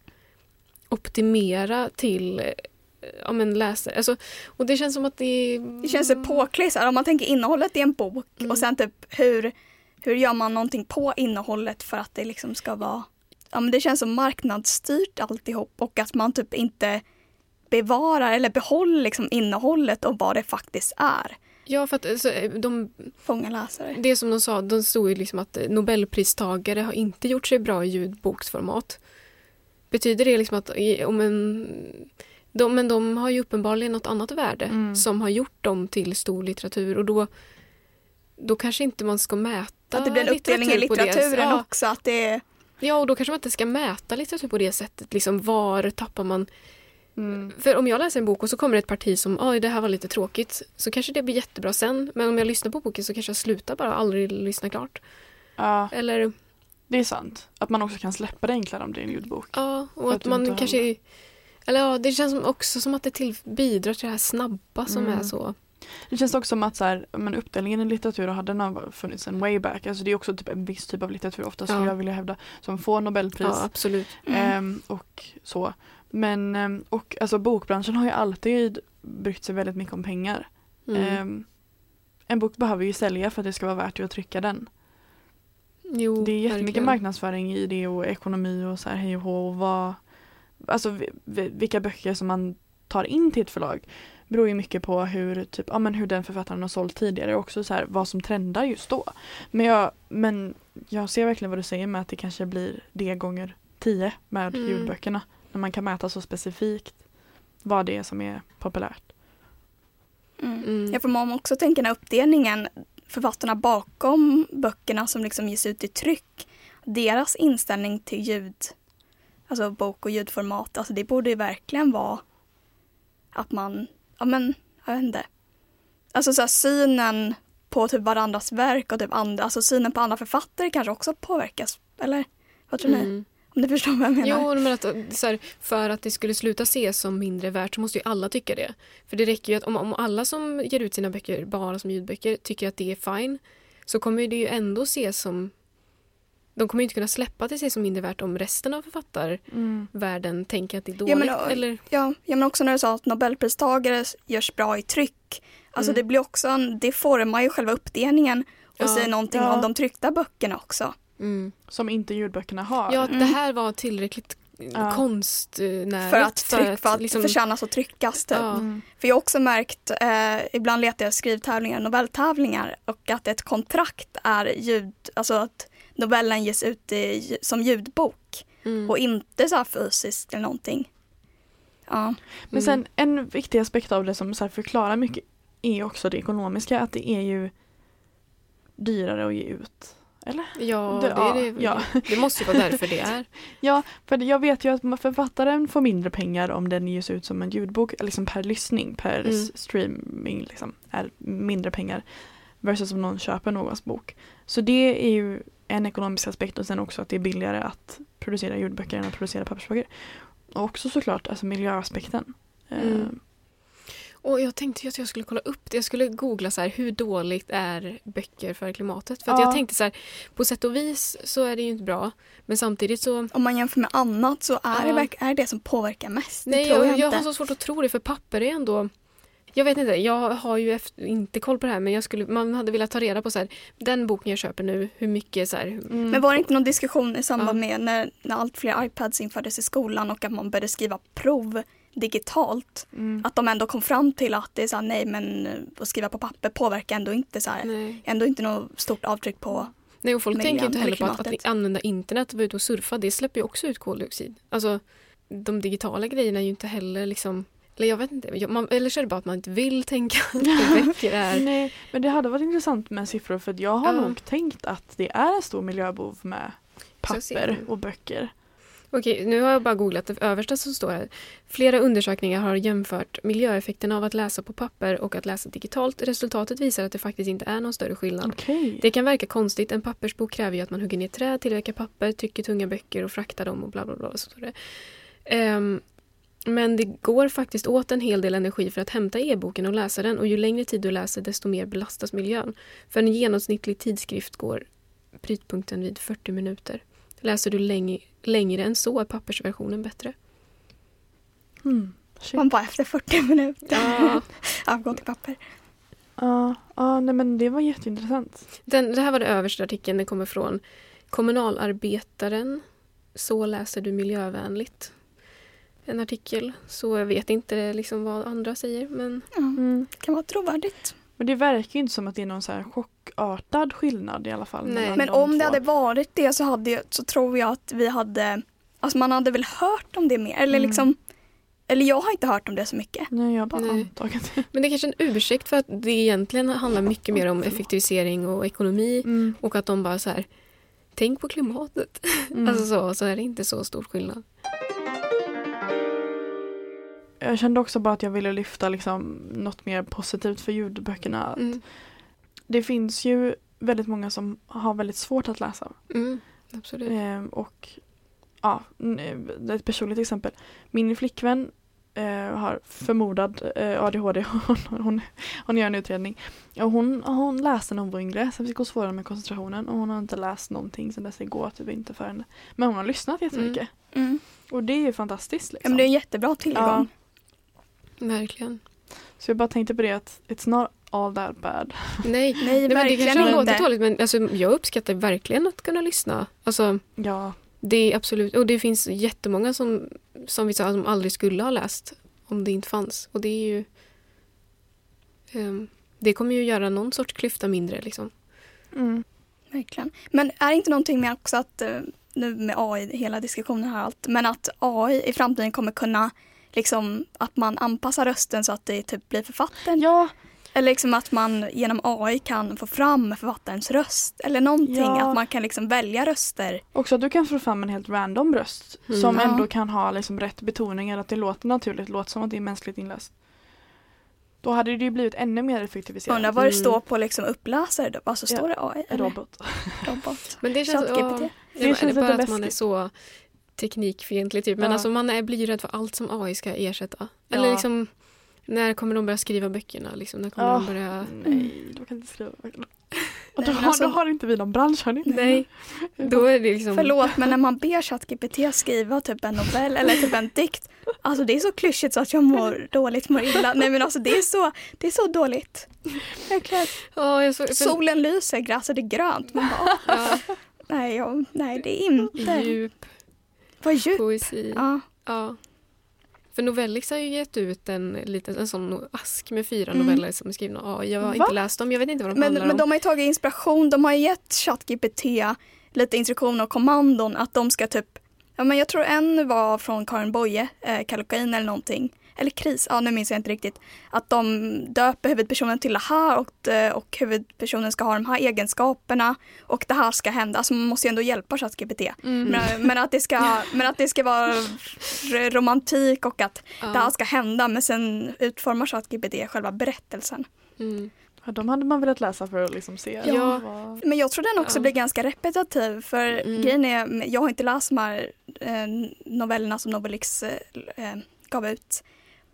optimera till eh, ja, men läsare. Alltså, och det känns som att det... Det känns påklistrat. Om man tänker innehållet i en bok Mm. och sen typ hur, hur gör man någonting på innehållet för att det liksom ska vara Ja men det känns som marknadsstyrt alltihop och att man typ inte bevarar eller behåller liksom innehållet och vad det faktiskt är. Ja, för att alltså, de, Fånga läsare. det som de sa, de stod ju liksom att Nobelpristagare har inte gjort sig bra i ljudboksformat. Betyder det liksom att om en, de, men de har ju uppenbarligen något annat värde Mm. som har gjort dem till stor litteratur och då, då kanske inte man ska mäta Att det blir en uppdelning i litteraturen Ja, också. Att det ja, och då kanske man inte ska mäta litteratur på det sättet. Liksom, var tappar man Mm. För om jag läser en bok och så kommer det ett parti som oj det här var lite tråkigt så kanske det blir jättebra sen. Men om jag lyssnar på boken så kanske jag slutar bara aldrig lyssna klart. Ja, Eller det är sant. Att man också kan släppa det enklare om det är en ljudbok. ja, och att, att man kanske... Eller ja, det känns också som att det till, bidrar till det här snabba som Mm. är så. Det känns också som att så här, men uppdelningen i litteratur hade nog funnits en way back. Alltså det är också typ en viss typ av litteratur ofta skulle Ja. jag vilja hävda som får Nobelpris. Ja, absolut. mm. Ehm, och så. Men ehm, och alltså bokbranschen har ju alltid brytt sig väldigt mycket om pengar. Mm. Ehm, en bok behöver ju sälja för att det ska vara värt att trycka den. Jo, Det är jättemycket verkligen. marknadsföring i det och ekonomi och så här hej och hå och vad Alltså vi- vi- vilka böcker som man tar in till ett förlag beror ju mycket på hur, typ, ja, men hur den författaren har sålt tidigare och också så här, vad som trendar just då. Men jag, men jag ser verkligen vad du säger med att det kanske blir det gånger tio med Mm. ljudböckerna. När man kan mäta så specifikt vad det är som är populärt. Mm. Mm. Jag får man också tänka den här uppdelningen, författarna bakom böckerna som liksom ges ut i tryck, deras inställning till ljud, alltså bok och ljudformat, alltså det borde ju verkligen vara att man, ja men, jag vet inte. Alltså så här, synen på typ varandras verk och typ andra, alltså synen på andra författare kanske också påverkas, eller? Vad tror ni? Mm. Om ni förstår vad jag menar? Jo, men att, så här, för att det skulle sluta ses som mindre värt så måste ju alla tycka det. För det räcker ju att om, om alla som ger ut sina böcker bara som ljudböcker tycker att det är fine så kommer det ju ändå ses som... De kommer ju inte kunna släppa att det ses som mindre värt om resten av författarvärlden tänker att det är dåligt. Ja, men, och- eller, Ja, ja, men också när du sa att Nobelpristagare görs bra i tryck. Alltså Mm. det blir också en, det formar ju själva uppdelningen och Ja. säger någonting Ja. om de tryckta böckerna också. Mm. Som inte ljudböckerna har. Ja, att det Mm. här var tillräckligt Ja. För konstnärligt. att, tryck, för att liksom- förtjänas att tryckas typ. Ja. Mm. För jag har också märkt, eh, ibland letar jag skrivtävlingar, novelltävlingar och att ett kontrakt är ljud, alltså att novellen ges ut i, som ljudbok Mm. och inte så här fysiskt eller någonting. Ja. Men Mm. sen en viktig aspekt av det som så här förklarar mycket är också det ekonomiska. Att det är ju dyrare att ge ut. Eller? Ja, Det- det, det, ja. det måste ju vara därför det är. Ja, för jag vet ju att författaren får mindre pengar om den ges ut som en ljudbok, liksom per lyssning, per Mm. streaming liksom, är mindre pengar. Versus om någon köper någons bok. Så det är ju en ekonomisk aspekt och sen också att det är billigare att producera ljudböcker än att producera pappersböcker. Och också såklart alltså miljöaspekten. Mm. Och jag tänkte ju att jag skulle kolla upp det. Jag skulle googla så här, hur dåligt är böcker för klimatet? För att Ja. jag tänkte så här, på sätt och vis så är det ju inte bra. Men samtidigt så... Om man jämför med annat så är, Ja. det, är det som påverkar mest. Nej, jag, jag, jag har så svårt att tro det för papper är ändå... Jag vet inte, jag har ju efter, inte koll på det här men jag skulle, man hade velat ta reda på så här, den boken jag köper nu, hur mycket så här, mm. Men var det inte någon diskussion i samband Ja. med när, när allt fler iPads infördes i skolan och att man började skriva prov digitalt? Mm. Att de ändå kom fram till att det är så här, nej men eh, att skriva på papper påverkar ändå inte så här, nej. ändå inte något stort avtryck på Nej, och folk tänker inte eller heller på att, att använda internet och vara ute och surfa, det släpper ju också ut koldioxid. Alltså, de digitala grejerna är ju inte heller liksom... Eller jag vet inte, man, eller så är det bara att man inte vill tänka att böcker är... Nej, men det hade varit intressant med siffror för att jag har Ja. nog tänkt att det är en stor miljöbov med papper och böcker. Okej, nu har jag bara googlat det översta som står här. Flera undersökningar har jämfört miljöeffekterna av att läsa på papper och att läsa digitalt. Resultatet visar att det faktiskt inte är någon större skillnad. Okej. Det kan verka konstigt, en pappersbok kräver ju att man hugger ner träd, tillverkar papper, trycker tunga böcker och fraktar dem och bla bla bla. Så står det. Ehm, men det går faktiskt åt en hel del energi för att hämta e-boken och läsa den och ju längre tid du läser desto mer belastas miljön. För en genomsnittlig tidskrift går brytpunkten vid 40 minuter. Läser du längre, längre än så är pappersversionen bättre. Shit. Man bara efter 40 minuter. Ja. Avgå till papper. Ja, ja, nej men det var jätteintressant. Den, det här var den översta artikeln. Den kommer från Kommunalarbetaren. Så läser du miljövänligt. En artikel. Så jag vet inte liksom vad andra säger. Men Ja, Mm. det kan vara trovärdigt. Men det verkar ju inte som att det är någon så här chockartad skillnad i alla fall. Nej. Men de om det två. hade varit det så, hade, så tror jag att vi hade, alltså man hade väl hört om det mer. Eller Mm. liksom, eller jag har inte hört om det så mycket. Nej, jag bara Nej. antagit. Men det är kanske en ursäkt för att det egentligen handlar mycket mer om effektivisering och ekonomi Mm. och att de bara så här Tänk på klimatet. Mm. Alltså så, så är det inte så stor skillnad. Jag kände också bara att jag ville lyfta liksom något mer positivt för ljudböckerna. Att Mm. Det finns ju väldigt många som har väldigt svårt att läsa. Mm. Absolut. Ehm, och ja, eh, ett personligt exempel. Min flickvän eh, har förmodad eh, ADHD. Hon, hon, hon gör en utredning. Och hon, hon läste när hon var yngre. Sen fick hon svårare med koncentrationen. Och hon har inte läst någonting sen dess. Det går typ inte för henne. Men hon har lyssnat jättemycket. Mm. Och det är ju fantastiskt. Ja, Liksom. men det är en jättebra tillgång. Verkligen. Så jag bara tänkte på det att it's not all that bad. Nej, Nej, Nej men det kanske låter dåligt men alltså, jag uppskattar verkligen att kunna lyssna. Alltså, Ja, det är absolut, och det finns jättemånga som, som vi sa som aldrig skulle ha läst om det inte fanns. Och det är ju ehm, det kommer ju göra någon sorts klyfta mindre liksom. mm. Verkligen. Men är det inte någonting med också att, eh, nu med AI, hela diskussionen här och allt, men att AI i framtiden kommer kunna liksom att man anpassar rösten så att det typ blir författaren. ja, Eller liksom att man genom AI kan få fram författarens röst. Eller någonting, Ja. att man kan liksom välja röster. också att du kan få fram en helt random röst. Mm. Som Ja. ändå kan ha liksom rätt betoningar. Att det låter naturligt, låter som att det är mänskligt inläst. Då hade det ju blivit ännu mer effektiviserat. Undrar vad det Mm. står på liksom uppläsare då. Alltså Ja, står det AI? Eller Robot. robot? Men det känns, ja, Det det är känns bara att man är så teknikfientlig typ. Men Ja. alltså man är, blir rädd för allt som AI ska ersätta. Eller Ja. liksom när kommer de börja skriva böckerna? Liksom, när kommer Ja. de börja... Nej, du kan inte skriva. Och då, har, alltså- då har inte vi någon bransch hörni. Nej, då är det liksom... Förlåt men när man ber ChatGPT skriva typ en novell eller typ en dikt. Alltså det är så klyschigt så att jag mår dåligt, mår illa. Nej men alltså det är så, det är så dåligt. Verkligen. Ja, jag så, för, Solen lyser, gräset är grönt. Man bara, ja, nej, jag, nej det är inte. djup Vad djupt. poesi. Ja. Ja. För Novellix har ju gett ut en, liten, en sån ask med fyra Mm. noveller som är skrivna av AI. Jag har Va? inte läst dem, jag vet inte vad de Men, handlar men om. de har ju tagit inspiration, de har ju gett ChatGPT lite instruktioner och kommandon att de ska typ, ja men jag tror en var från Karin Boye, eh, Kallocain eller någonting. Eller kris, ja nu minns jag inte riktigt. Att de döper huvudpersonen till det här och, och huvudpersonen ska ha de här egenskaperna och det här ska hända. Alltså man måste ju ändå hjälpa ChatGPT. Mm. Men, men, att det ska, men att det ska vara romantik och att ja. det här ska hända men sen utformar ChatGPT själva berättelsen. mm. Ja, de hade man velat läsa för att liksom se. Ja. vad- Men jag tror den också Ja. blir ganska repetitiv för Mm. grejen är, jag har inte läst de här eh, novellerna som Novelix eh, eh, gav ut.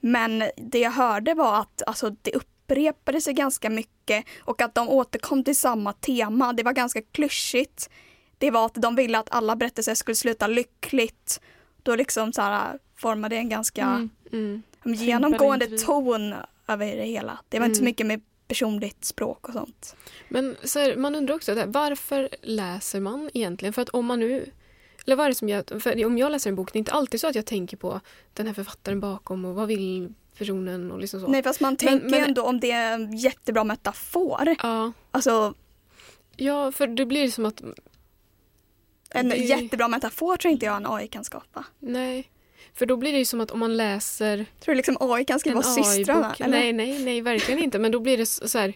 Men det jag hörde var att alltså, det upprepade sig ganska mycket och att de återkom till samma tema. Det var ganska klyschigt. Det var att de ville att alla berättelser skulle sluta lyckligt. Då liksom så här formade en ganska Mm. Mm. genomgående individ. ton över det hela. Det var inte så Mm. mycket med personligt språk och sånt. Men så här, man undrar också, varför läser man egentligen? För att om man nu... Eller vad är det som gör... För om jag läser en bok, det är inte alltid så att jag tänker på den här författaren bakom och vad vill personen och liksom så. Nej fast man tänker men- ändå om det är en jättebra metafor. Ja, Alltså ja, för det blir som att... en Det- jättebra metafor tror inte jag en AI kan skapa. Nej. För då blir det ju som att om man läser Tror du liksom AI kan skriva systrarna? Eller? Nej, nej, nej, verkligen inte. Men då blir det så här...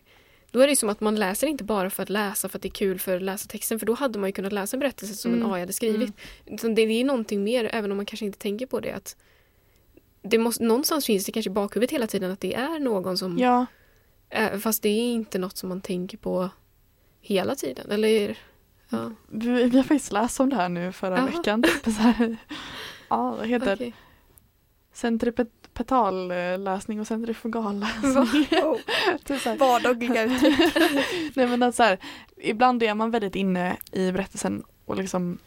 Då är det som att man läser inte bara för att läsa för att det är kul för att läsa texten. För då hade man ju kunnat läsa en berättelse som Mm. en AI hade skrivit. Så det, är någonting mer, även om man kanske inte tänker på det. Att det måste, någonstans finns det kanske i bakhuvudet hela tiden att det är någon som... Ja, fast det är inte något som man tänker på hela tiden. Eller... Ja, vi, vi har faktiskt läst om det här nu förra Jaha. veckan. Typ så här, ja, det heter okej. Centripetalläsning och centrifugalläsning. Oh, typ så här. vardagliga uttryck. Nej men att så här, ibland är man väldigt inne i berättelsen och liksom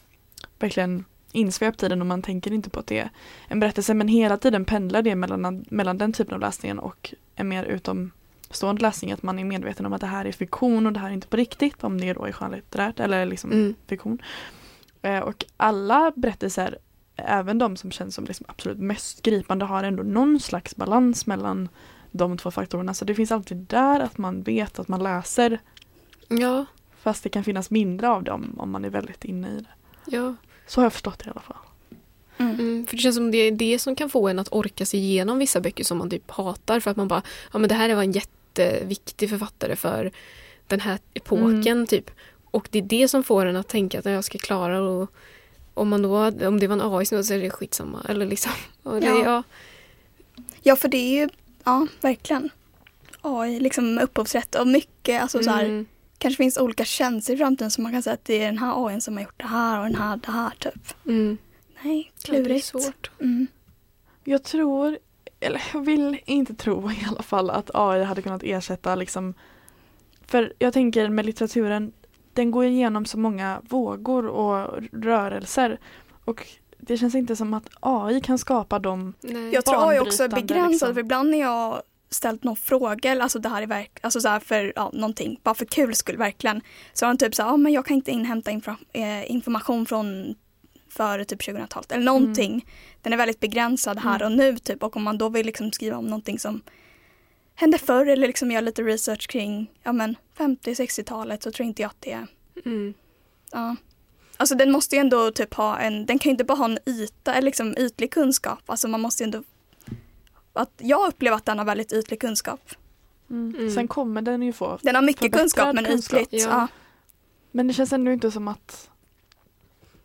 verkligen insvept i den och man tänker inte på att det är en berättelse men hela tiden pendlar det mellan, mellan den typen av läsningen och en mer utomstående läsning att man är medveten om att det här är fiktion och det här är inte på riktigt om det då är skönlitterärt eller liksom Mm. fiktion. Eh, och alla berättelser, även de som känns som liksom absolut mest gripande har ändå någon slags balans mellan de två faktorerna. Så det finns alltid där att man vet att man läser Ja, fast det kan finnas mindre av dem om man är väldigt inne i det. ja. Så har jag förstått det i alla fall. Mm. Mm, för det känns som det är det som kan få en att orka sig igenom vissa böcker som man typ hatar för att man bara, ja men det här var en jätteviktig författare för den här epoken typ. Och det är det som får en att tänka att jag ska klara och om man då, om det var en AI så är det skitsamma. Eller liksom. Och det, Ja. ja. Ja, för det är ju, ja, verkligen. AI, liksom upphovsrätt och mycket, alltså så här, Mm. kanske finns olika tjänster i framtiden som man kan säga att det är den här AI som har gjort det här och den här det här typ. Mm. Nej, Ja, det är klurigt. svårt. Mm. Jag tror, eller jag vill inte tro i alla fall att AI hade kunnat ersätta liksom För jag tänker med litteraturen, den går igenom så många vågor och rörelser och det känns inte som att AI kan skapa dem. Nej. Jag tror AI också är begränsad liksom. för ibland när jag ställt någon fråga, alltså det här är verk, alltså så här för ja, någonting, bara för kul skull verkligen. Så har han typ så här, ja men jag kan inte inhämta infra, eh, information från före typ 2000-talet eller någonting. Den är väldigt begränsad här Mm. och nu typ och om man då vill liksom skriva om någonting som hände förr eller liksom göra lite research kring ja men 50-60-talet så tror inte jag att det är Mm. Ja. Alltså den måste ju ändå typ ha en, den kan ju inte bara ha en yta, eller liksom ytlig kunskap. Alltså man måste ju ändå, att jag upplever att den har väldigt ytlig kunskap. Mm. Sen kommer den ju få Den har mycket kunskap men kunskap. ytligt. Ja. Ja. Men det känns ändå inte som att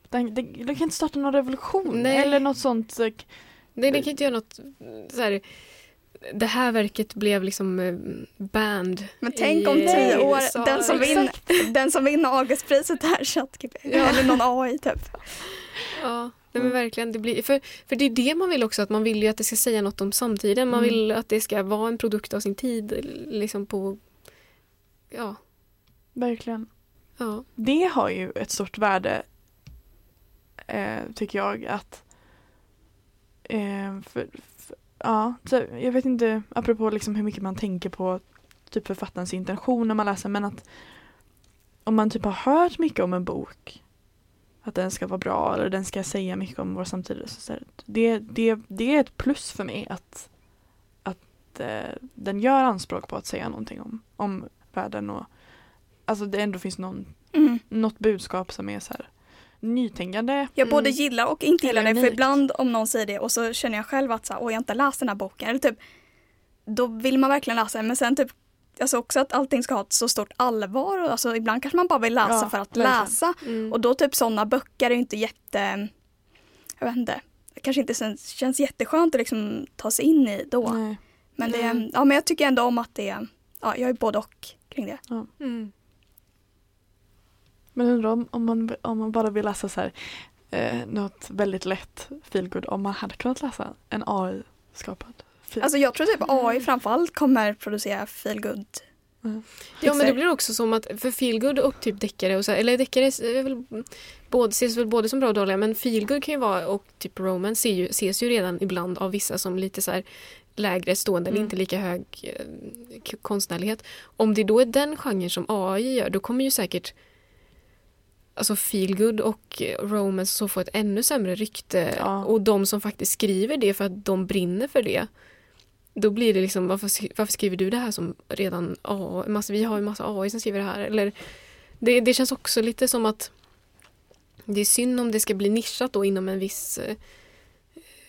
den, den, den kan inte starta någon revolution Nej. eller något sånt. eh, Nej, det kan inte göra något så här, det här verket blev liksom eh, band. Men tänk om i, tio år, USA. den som, vinner, Exakt. den som vinner Augustpriset är ChatGPT. Ja. Eller någon AI typ. Ja, nej, men verkligen. Det blir, för, för det är det man vill också, att man vill ju att det ska säga något om samtiden. Man Mm. vill att det ska vara en produkt av sin tid. Liksom på, ja, Verkligen. ja. Det har ju ett stort värde eh, tycker jag att eh, för, ja, så jag vet inte apropå liksom hur mycket man tänker på typ författarens intention när man läser men att om man typ har hört mycket om en bok att den ska vara bra eller den ska säga mycket om vår samtid så det, det, det är ett plus för mig att, att eh, den gör anspråk på att säga någonting om, om världen och alltså det ändå finns någon Mm. något budskap som är så här nytänkande. Jag både Mm. gillar och inte gillar det för ibland om någon säger det och så känner jag själv att så här, Åh, jag inte läst den här boken. Eller typ, då vill man verkligen läsa den men sen typ Alltså också att allting ska ha ett så stort allvar och alltså ibland kanske man bara vill läsa Ja, för att verkligen. läsa. Mm. Och då typ sådana böcker är ju inte jätte, jag vet inte, det kanske inte känns, känns jätteskönt att liksom ta sig in i då. Nej. Men, det, Nej. ja, men jag tycker ändå om att det, ja jag är både och kring det. Mm. Men undrar om, om, man, om man bara vill läsa så här eh, något väldigt lätt feelgood om man hade kunnat läsa en AI-skapad feel. Alltså jag tror typ AI framförallt kommer producera feelgood. Ja men det blir också som att, för feelgood och typ deckare och så, eller deckare är väl både, ses väl både som bra och dåliga men feelgood kan ju vara och typ romance ser ju, ses ju redan ibland av vissa som lite så här lägre stående eller Mm. inte lika hög eh, konstnärlighet. Om det då är den genren som AI gör då kommer ju säkert Alltså feelgood och romance så få ett ännu sämre rykte Ja. och de som faktiskt skriver det för att de brinner för det då blir det liksom, varför, varför skriver du det här som redan AI? Massa, vi har ju massa AI som skriver det här. Eller, det, det känns också lite som att det är synd om det ska bli nischat då inom en viss... eh,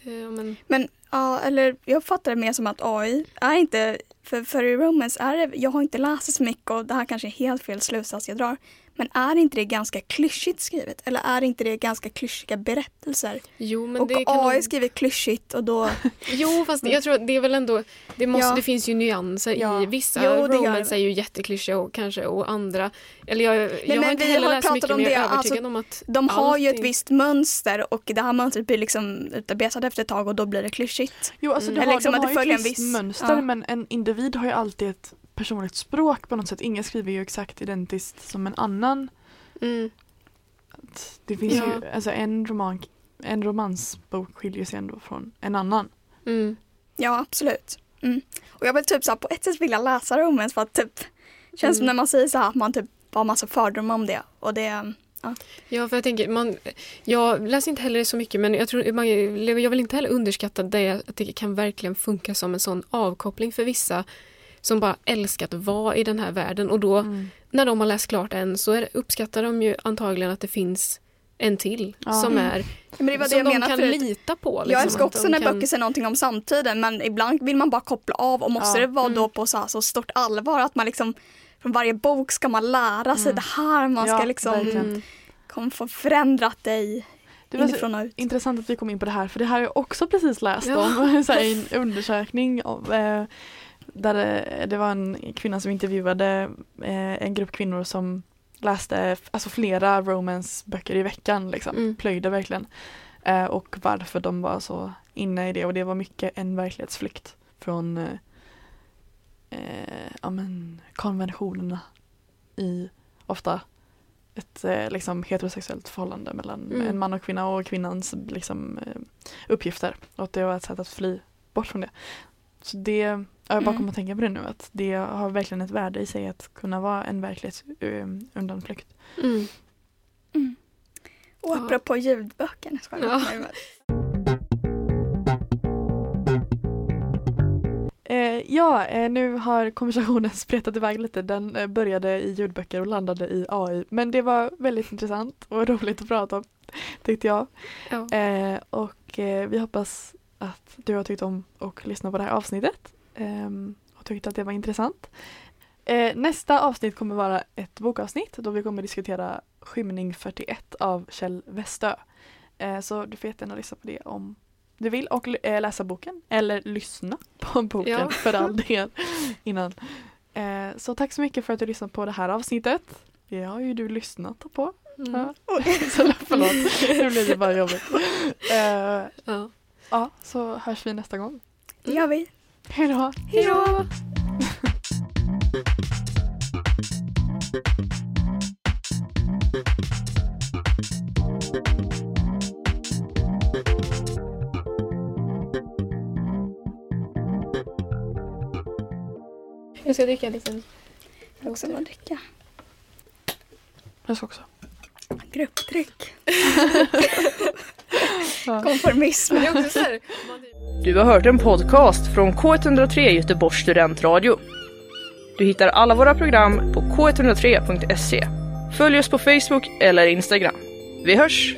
ja, men, Men ja, eller jag fattar det mer som att AI är inte, för, för i romance är det, jag har inte läst så mycket och det här kanske är helt fel slutsats jag drar. Men är inte det ganska klyschigt skrivet? Eller är inte det ganska klyschiga berättelser? jo, men och det kan AI nog- skriver klyschigt och då, Jo, fast jag tror att det är väl ändå... Det, måste, Ja. det finns ju nyanser Ja. i vissa. Jo, väl. är ju jätteklyschiga och kanske och andra... Eller jag, jag men har inte vi heller har läst pratat mycket om men jag är det, alltså, övertygad om att de har ju ett allting- visst mönster och det här mönstret blir liksom utarbetat efter ett tag och då blir det klyschigt. jo, alltså Mm. det Eller har, liksom de att har det ju följer ett en visst viss- mönster ja. men en individ har ju alltid ett personligt språk på något sätt. Ingen skriver ju exakt identiskt som en annan. Mm. Det finns Ja. ju, alltså en roman en romansbok skiljer sig ändå från en annan. Mm. Ja, absolut. Mm. Och jag vill typ så här, på ett sätt vilja läsa romance för att typ känns som Mm. när man säger så här att man typ har massa fördomar om det och det Ja, för jag tänker, man, jag läser inte heller så mycket men jag, tror, man, jag vill inte heller underskatta det att det kan verkligen funka som en sån avkoppling för vissa som bara älskar att vara i den här världen och då Mm. när de har läst klart en så är, uppskattar de ju antagligen att det finns en till Ja. som Mm. är men det var det som jag de kan förut. lita på. liksom, Jag älskar också när kan- böcker säger någonting om samtiden men ibland vill man bara koppla av och måste Ja. det vara då Mm. på så, här, så stort allvar att man liksom från varje bok ska man lära sig Mm. det här, man ska Ja, liksom verkligen. Mm. kommer få förändrat dig Det var inifrån och ut. intressant att vi kom in på det här för det här har jag också precis läst om. Så här, en undersökning av, eh, där det, det var en kvinna som intervjuade eh, en grupp kvinnor som läste alltså flera romanceböcker i veckan. Liksom. Mm. Plöjde verkligen. Eh, och varför de var så inne i det och det var mycket en verklighetsflykt från eh, eh, ja, men, konventionerna i ofta ett eh, liksom, heterosexuellt förhållande mellan Mm. en man och kvinna och kvinnans liksom, eh, uppgifter. Och att det var ett sätt att fly bort från det. Så det, ja, jag bara Mm. kommer att tänka på det nu att det har verkligen ett värde i sig att kunna vara en verklighetsundanflykt. Mm. Mm. Och apropå Ja. ja. Eh, ja, eh, nu har konversationen spretat iväg lite. Den eh, började i ljudböcker och landade i AI. Men det var väldigt intressant och roligt att prata om, tyckte jag. Ja. Eh, och eh, vi hoppas att du har tyckt om och lyssnat på det här avsnittet. ehm, och tyckt att det var intressant. Eh, nästa avsnitt kommer vara ett bokavsnitt då vi kommer diskutera Skymning 41 av Kjell Westö. Eh, så du får jättegärna lyssna på det om du vill och eh, läsa boken eller lyssna på boken Ja. för all del innan. Så tack så mycket för att du lyssnade på det här avsnittet. Det har ju du lyssnat på. Mm. Ja. Så förlåt, nu blir det bara jobbigt. Eh, Ja. Ja, så hörs vi nästa gång. Det gör vi. Hej då! Hej då! Jag ska dricka en liten... Jag också bara dricka. Jag ska också. Grupptryck. Konformism. Typ- Du har hört en podcast från K103 Göteborgs studentradio. Du hittar alla våra program på k103.se. Följ oss på Facebook eller Instagram. Vi hörs!